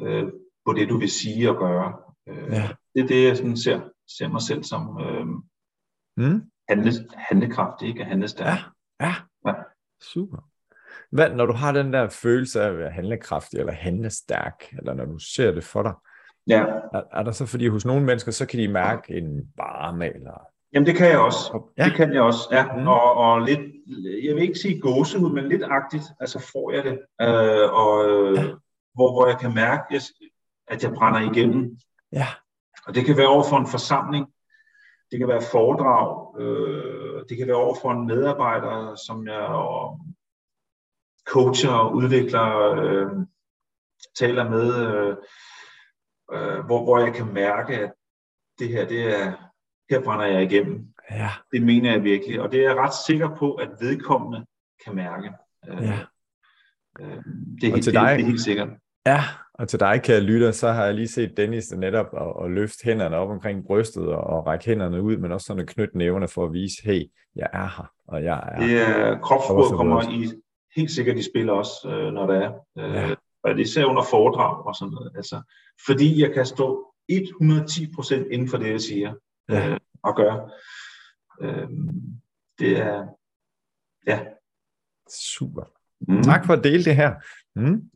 øh, på det, du vil sige og gøre. Øh, ja. Det er det, jeg sådan ser, ser mig selv som øh, mm. handle, handlekraft, ikke handlestærk. Ja. ja, ja, super. Hvad, når du har den der følelse af at være handlekraftig eller handlestærk, eller når du ser det for dig, ja. er, er der så, fordi hos nogle mennesker, så kan de mærke en varme, eller Jamen det kan jeg også. Ja. Det kan jeg også, ja. Mm. Og, og lidt, jeg vil ikke sige gåsehud, men lidt agtigt, altså får jeg det. Øh, og ja. hvor, hvor jeg kan mærke, at jeg brænder igennem. Ja. Og det kan være over for en forsamling, det kan være foredrag, øh, det kan være over for en medarbejder, som jeg coacher og udvikler, øh, taler med, øh, øh, hvor, hvor jeg kan mærke, at det her, det er, her brænder jeg igennem. Ja. Det mener jeg virkelig, og det er jeg ret sikker på, at vedkommende kan mærke. Øh, ja. Øh, det, er helt, dig, det, det er helt sikkert. Ja, og til dig, kære lytter, så har jeg lige set Dennis netop og, og løfte hænderne op omkring brystet og, og række hænderne ud, men også sådan at knytte næverne for at vise, hey, jeg er her, og jeg er Det er kropsbrud kommer i, helt sikkert i spil også, øh, når det er. Øh, ja. Og det især under foredrag og sådan noget. Altså, fordi jeg kan stå 110% inden for det, jeg siger ja. øh, at gøre. Øh, det er, ja. Super. Mm. Tak for at dele det her. Mm.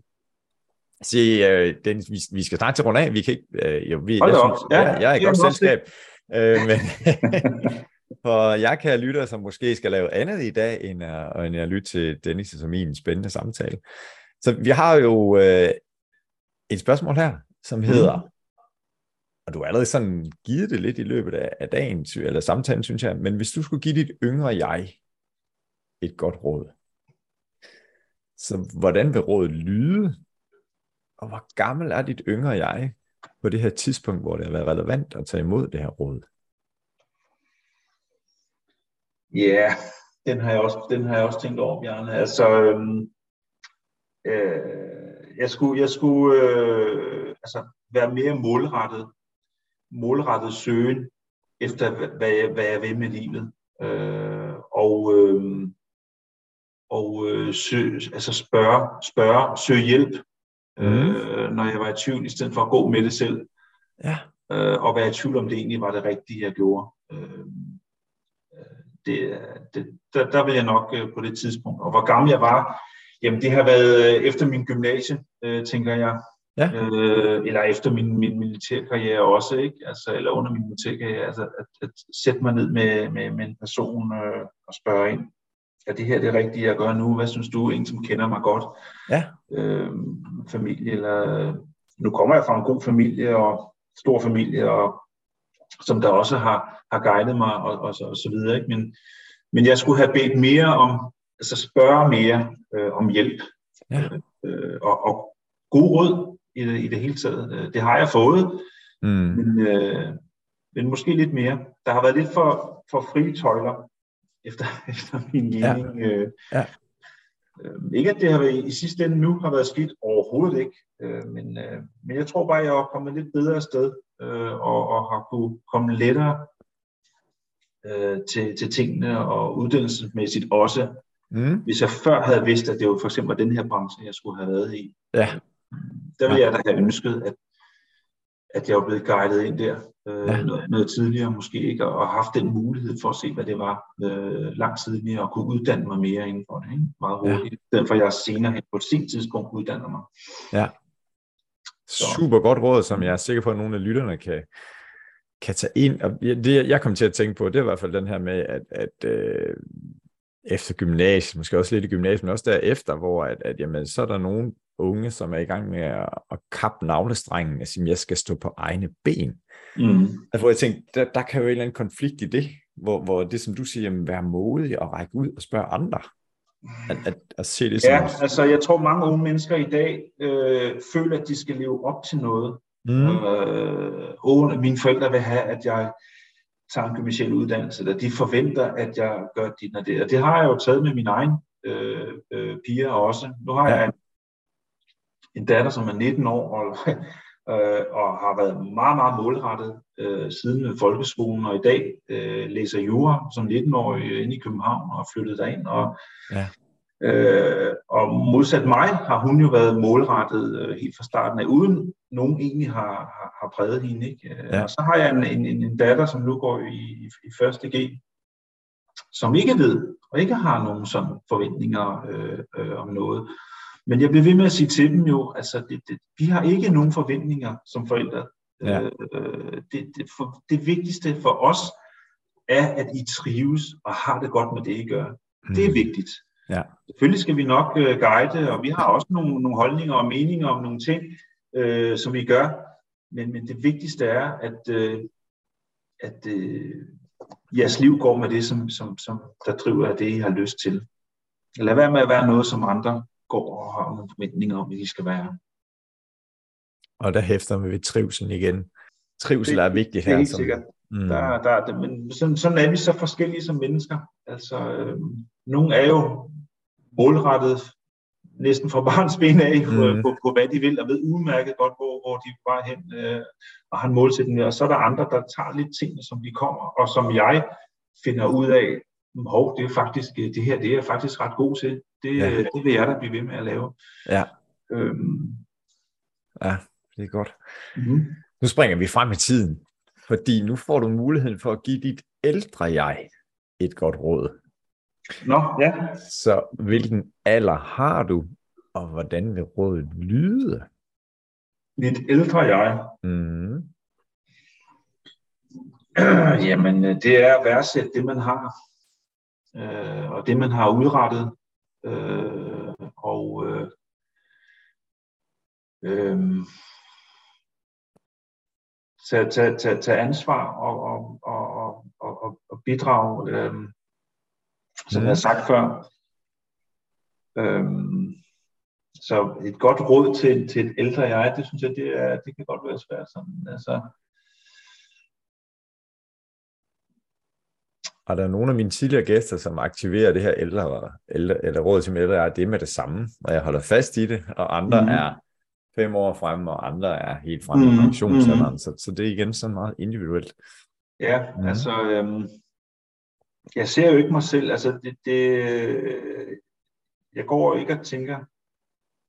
Se, uh, Dennis, vi, vi skal snart til rundt af. Vi kan ikke, uh, jo, vi, jeg, synes, ja, jeg, jeg er i godt selskab. Uh, men (laughs) for jeg kan lytte, som måske skal lave andet i dag, end at, end at lytte til Dennis som min spændende samtale. Så vi har jo uh, et spørgsmål her, som hedder, mm og du har allerede sådan givet det lidt i løbet af, af dagen, eller samtalen, synes jeg, men hvis du skulle give dit yngre jeg et godt råd, så hvordan vil rådet lyde? Og hvor gammel er dit yngre jeg på det her tidspunkt, hvor det har været relevant at tage imod det her råd? Ja, yeah, den har jeg også, den har jeg også tænkt over, Bjarne. Altså, øhm, øh, jeg skulle, jeg skulle øh, altså være mere målrettet, målrettet søgen efter, hvad jeg, hvad jeg vil med livet. Øh, og øh, og øh, søg, altså spørge, spørge, søge hjælp, mm. øh, når jeg var i tvivl, i stedet for at gå med det selv. Ja. Øh, og være i tvivl om det egentlig var det rigtige, jeg gjorde. Øh, det, det, der, der vil jeg nok øh, på det tidspunkt. Og hvor gammel jeg var, jamen det har været øh, efter min gymnasie, øh, tænker jeg. Ja. Øh, eller efter min, min militærkarriere også, ikke? Altså, eller under min militærkarriere, altså at, at sætte mig ned med, med, med en person øh, og spørge ind, er det her det rigtige, jeg gør nu? Hvad synes du? En, som kender mig godt. Ja. Øh, familie, eller... Nu kommer jeg fra en god familie, og stor familie, og som der også har, har guidet mig, og, og, så, og så videre. Ikke? Men, men jeg skulle have bedt mere om, altså spørge mere øh, om hjælp. Ja. Øh, og, og god råd i det, i det hele taget. Øh, det har jeg fået, mm. men, øh, men måske lidt mere. Der har været lidt for, for frie tøjler efter, (laughs) efter min mening. Ja. Øh, ja. Øh, ikke at det har været, i sidste ende nu har været skidt, overhovedet ikke, øh, men, øh, men jeg tror bare, at jeg har kommet lidt bedre afsted, øh, og, og har kunne komme lettere øh, til, til tingene, og uddannelsesmæssigt også, mm. hvis jeg før havde vidst, at det var for eksempel var den her branche, jeg skulle have været i. Ja. Der ville ja. jeg da have ønsket, at, at jeg var blevet guidet ind der øh, ja. noget, noget tidligere måske ikke, og haft den mulighed for at se, hvad det var øh, langt tidligere, og kunne uddanne mig mere inden for det, ikke? meget hurtigt. Ja. Derfor jeg senere hen på et sent tidspunkt uddanner mig. Ja. Super godt råd, som jeg er sikker på, at nogle af lytterne kan, kan tage ind. Og det, jeg kom til at tænke på, det er i hvert fald den her med, at, at øh, efter gymnasiet, måske også lidt i gymnasiet, men også derefter, hvor at, at jamen, så er der nogen unge, som er i gang med at, at kappe navlestrengen og sige, jeg skal stå på egne ben. Mm. Altså, hvor jeg tænkte, der, der kan jo en eller anden konflikt i det, hvor, hvor det, som du siger, jamen, være modig og række ud og spørge andre. At, at, at se det som... Ja, altså jeg tror mange unge mennesker i dag øh, føler, at de skal leve op til noget. Mm. Øh, og mine forældre vil have, at jeg tager en gymnasial uddannelse, eller de forventer, at jeg gør dit og det. Og det har jeg jo taget med min egen øh, øh, piger også. Nu har ja. jeg en, en datter, som er 19 år, og, (laughs) øh, og har været meget, meget målrettet øh, siden folkeskolen, og i dag øh, læser jura som 19-årig inde i København og flyttet derind. Og, ja. øh, og modsat mig har hun jo været målrettet øh, helt fra starten af, uden nogen egentlig har, har, har præget hende. Ikke? Ja. Og så har jeg en, en, en datter, som nu går i, i, første G, som ikke ved, og ikke har nogen sådan forventninger øh, øh, om noget. Men jeg bliver ved med at sige til dem jo, altså det, det, vi har ikke nogen forventninger som forældre. Ja. Øh, det, det, for, det vigtigste for os er, at I trives og har det godt med det, I gør. Mm. Det er vigtigt. Ja. Selvfølgelig skal vi nok øh, guide, og vi har også nogle, nogle holdninger og meninger om nogle ting, øh, som vi gør. Men, men det vigtigste er, at, øh, at øh, jeres liv går med det, som, som, som der driver af det, I har lyst til. Lad være med at være noget, som andre går og har nogle forventninger om, at I skal være. Og der hæfter vi ved trivsel igen. Trivsel det, er vigtigt her. Det er helt som, sikkert. Mm. Der, der, men sådan, sådan er vi så forskellige som mennesker. Altså, øh, nogle er jo målrettet næsten fra barns ben af på, mm. på, på, hvad de vil, og ved udmærket godt, hvor, hvor de var hen øh, og har en målsætning. Og så er der andre, der tager lidt ting, som de kommer, og som jeg finder ud af, hov, det er faktisk, det her, det er jeg faktisk ret god til. Det, ja. det vil jeg da blive ved med at lave. Ja. Øhm. Ja, det er godt. Mm-hmm. Nu springer vi frem i tiden, fordi nu får du muligheden for at give dit ældre jeg et godt råd. Nå, ja. Så hvilken alder har du, og hvordan vil rådet lyde? Mit ældre jeg? Mm. (clears throat) Jamen, det er at værdsætte det, man har, øh, og det, man har udrettet, øh, og øh, øh, tage, tage, tage, tage ansvar og, og, og, og, og bidrage, øh, som mm. jeg har sagt før. Øh, så et godt råd til, til et ældre jeg, det synes jeg, det, er, det kan godt være svært. Sådan, altså, Og der er nogle af mine tidligere gæster, som aktiverer det her ældre, ældre eller råd til ældre, er det med det samme, og jeg holder fast i det, og andre mm. er fem år frem, og andre er helt frem i Mhm, pensionsalderen. Så, så det er igen sådan meget individuelt. Ja, mm. altså, øhm, jeg ser jo ikke mig selv, altså det, det, jeg går ikke og tænker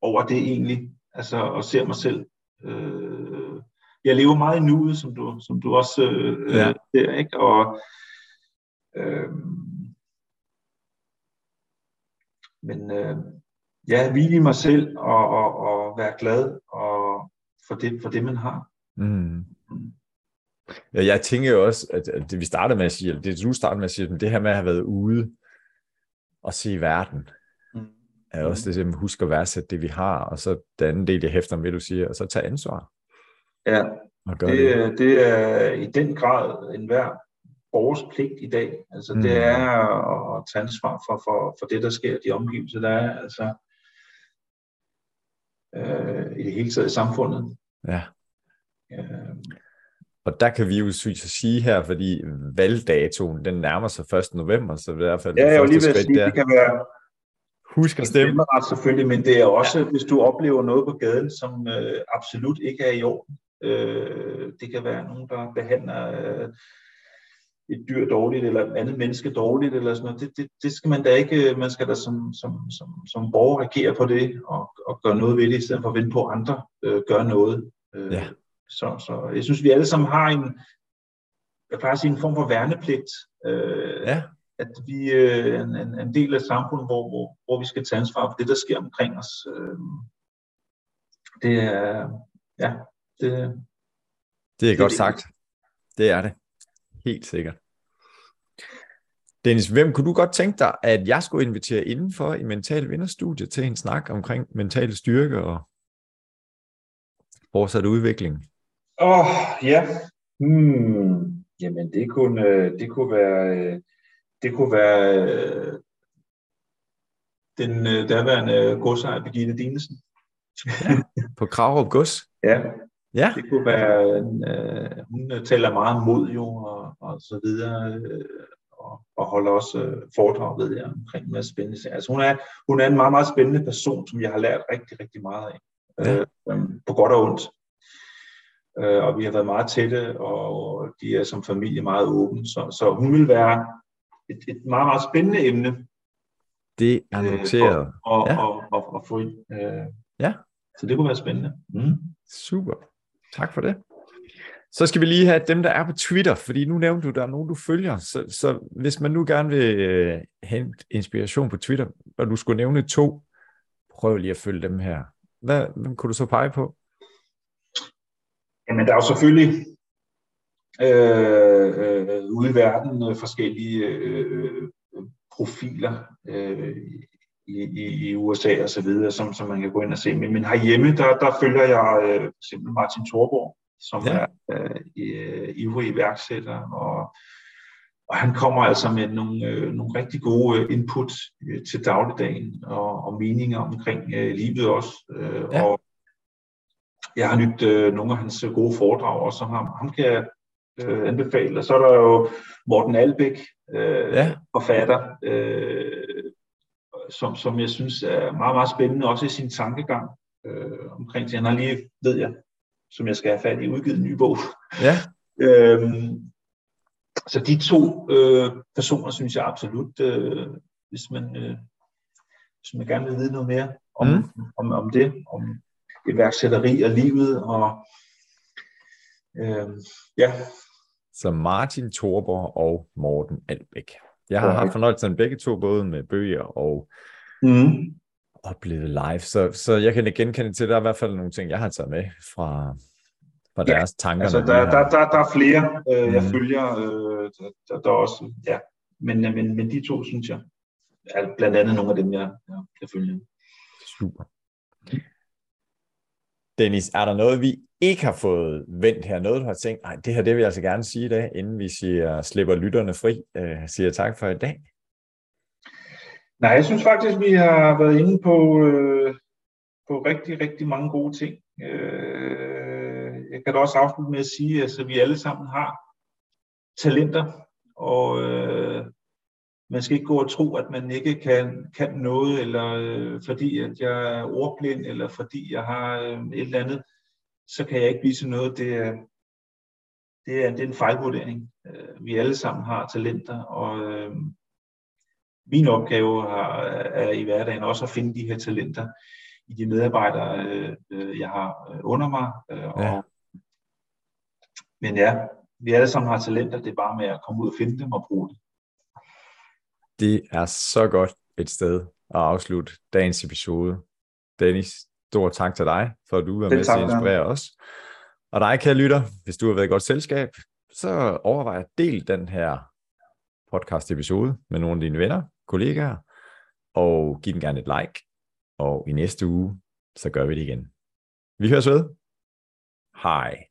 over det egentlig, altså og ser mig selv. Øh, jeg lever meget i nuet, som du, som du også øh, Ja. ser, ikke? Og, øh, men øh, ja, hvile i mig selv og, og, og være glad og for det, for det, man har. Mm. Ja, jeg tænker jo også, at, at det vi startede med at sige, eller det du startede med at sige, men det her med at have været ude og se verden, Mm. er også det, at huske at værdsætte det, vi har, og så den anden del, jeg hæfter med, du siger, og så tage ansvar Ja, det. det, er- det er i den grad en hver borgers pligt i dag. Altså Mm. det er at tage ansvar for, for, for det, der sker, de omgivelser, der er. Altså øh, i det hele taget i samfundet. Ja. Øh, Og der kan vi jo så sige her, fordi valgdatoen, den nærmer sig 1. november, så i hvert fald ja, jeg det første at skridt sige, der. det kan være Husk at stemme. stemmeret selvfølgelig, men det er også, ja. hvis du oplever noget på gaden, som øh, absolut ikke er i orden. Øh, det kan være nogen, der behandler øh, et dyr dårligt, eller et andet menneske dårligt, eller sådan noget. Det, det, det skal man da ikke, man skal da som, som, som, som borger reagere på det, og, og gøre noget ved det, i stedet for at vente på, at andre øh, gør noget. Øh, Ja. Så, så jeg synes, vi alle sammen har en, jeg plejer at sige, en form for værnepligt. Øh, Ja, at vi øh, er en, en, en del af samfundet, hvor, hvor, hvor vi skal tage ansvar for det, der sker omkring os. Øh, det er, ja, det, det er godt det. sagt. Det er det. Helt sikkert. Dennis, hvem kunne du godt tænke dig, at jeg skulle invitere indenfor i Mental Vinderstudiet til en snak omkring mental styrke og fortsat udvikling? Åh, oh, ja. Hmm. Jamen, det kunne, øh, det kunne være, øh, det kunne være øh, den daværende godsejer Birgitte Dinesen. På Kragerup Gods? (laughs) Ja, Ja, det kunne være, en, øh, hun taler meget mod jo, og, og så videre, øh, og, og holder også øh, foredrag, ved jeg, omkring en masse spændende sager. Altså, hun, er, hun er en meget, meget spændende person, som jeg har lært rigtig, rigtig meget af, Ja. øh, øh, på godt og ondt. Øh, og vi har været meget tætte, og de er som familie meget åbne, så, så hun vil være et, et meget, meget spændende emne det er Øh, noteret. at, Ja. ja. at, at, at få ind. Øh, Ja. Så det kunne være spændende. Mm. Super. Tak for det. Så skal vi lige have dem, der er på Twitter, fordi nu nævnte du, der er nogen, du følger. Så, så hvis man nu gerne vil øh, hente inspiration på Twitter, og du skulle nævne to, prøv lige at følge dem her. Hvad, hvem kunne du så pege på? Jamen, der er jo selvfølgelig øh, øh, ude i verden øh, forskellige øh, øh, profiler øh, i, i, i USA og så videre, som, som man kan gå ind og se. Men, men herhjemme, der, der følger jeg øh, for eksempel Martin Thorborg, som Ja. er øh, i- øh, ivrig iværksætter, og, og han kommer altså med nogle, øh, nogle rigtig gode øh, input øh, til dagligdagen og, og meninger omkring øh, livet også. Øh, Ja. Og jeg har nyt øh, nogle af hans øh, gode foredrag også, som ham, ham kan jeg øh, anbefale. Og så er der jo Morten Albæk, øh, Ja. forfatter, øh, som, som jeg synes er meget, meget spændende, også i sin tankegang øh, omkring det. Han har lige, ved jeg, som jeg skal have fat i, udgivet en ny bog. Ja, (laughs) Øhm, så de to øh, personer synes jeg absolut, øh, hvis man øh, hvis man gerne vil vide noget mere om, mm. om, om det, om iværksætteri og livet og øh, ja, så Martin Thorborg og Morten Albæk. Jeg har haft fornøjelsen af begge to, både med bøger og mm. oplevet live, så, så jeg kan genkende til, at der er i hvert fald nogle ting, jeg har taget med fra, fra Ja, deres tanker. altså der, der, der, der er flere, øh, jeg Mm. følger, øh, der, der, der er også, ja, men, øh, men, men de to synes jeg, er blandt andet nogle af dem, jeg, jeg, jeg følger. Super. Dennis, er der noget, vi ikke har fået vendt her? Noget, du har tænkt, nej, det her det vil jeg altså gerne sige i dag, inden vi siger, slipper lytterne fri. Øh, siger tak for i dag. Nej, jeg synes faktisk, vi har været inde på, øh, på rigtig, rigtig mange gode ting. Øh, jeg kan da også afslutte med at sige, at altså, vi alle sammen har talenter, og øh, man skal ikke gå og tro, at man ikke kan, kan noget, eller øh, fordi at jeg er ordblind, eller fordi jeg har øh, et eller andet, så kan jeg ikke vise noget. Det er, det er, det er en fejlvurdering. Øh, vi alle sammen har talenter, og øh, min opgave har, er i hverdagen også at finde de her talenter i de medarbejdere, øh, jeg har under mig. Øh, og, ja. Men ja, vi alle sammen har talenter, det er bare med at komme ud og finde dem og bruge dem. Det er så godt et sted at afslutte dagens episode. Dennis, stor tak til dig, for at du er med til at inspirere os. Og dig, kære lytter, hvis du har været i godt selskab, så overvej at dele den her podcast episode med nogle af dine venner, kollegaer, og giv den gerne et like. Og i næste uge, så gør vi det igen. Vi høres ved. Hej.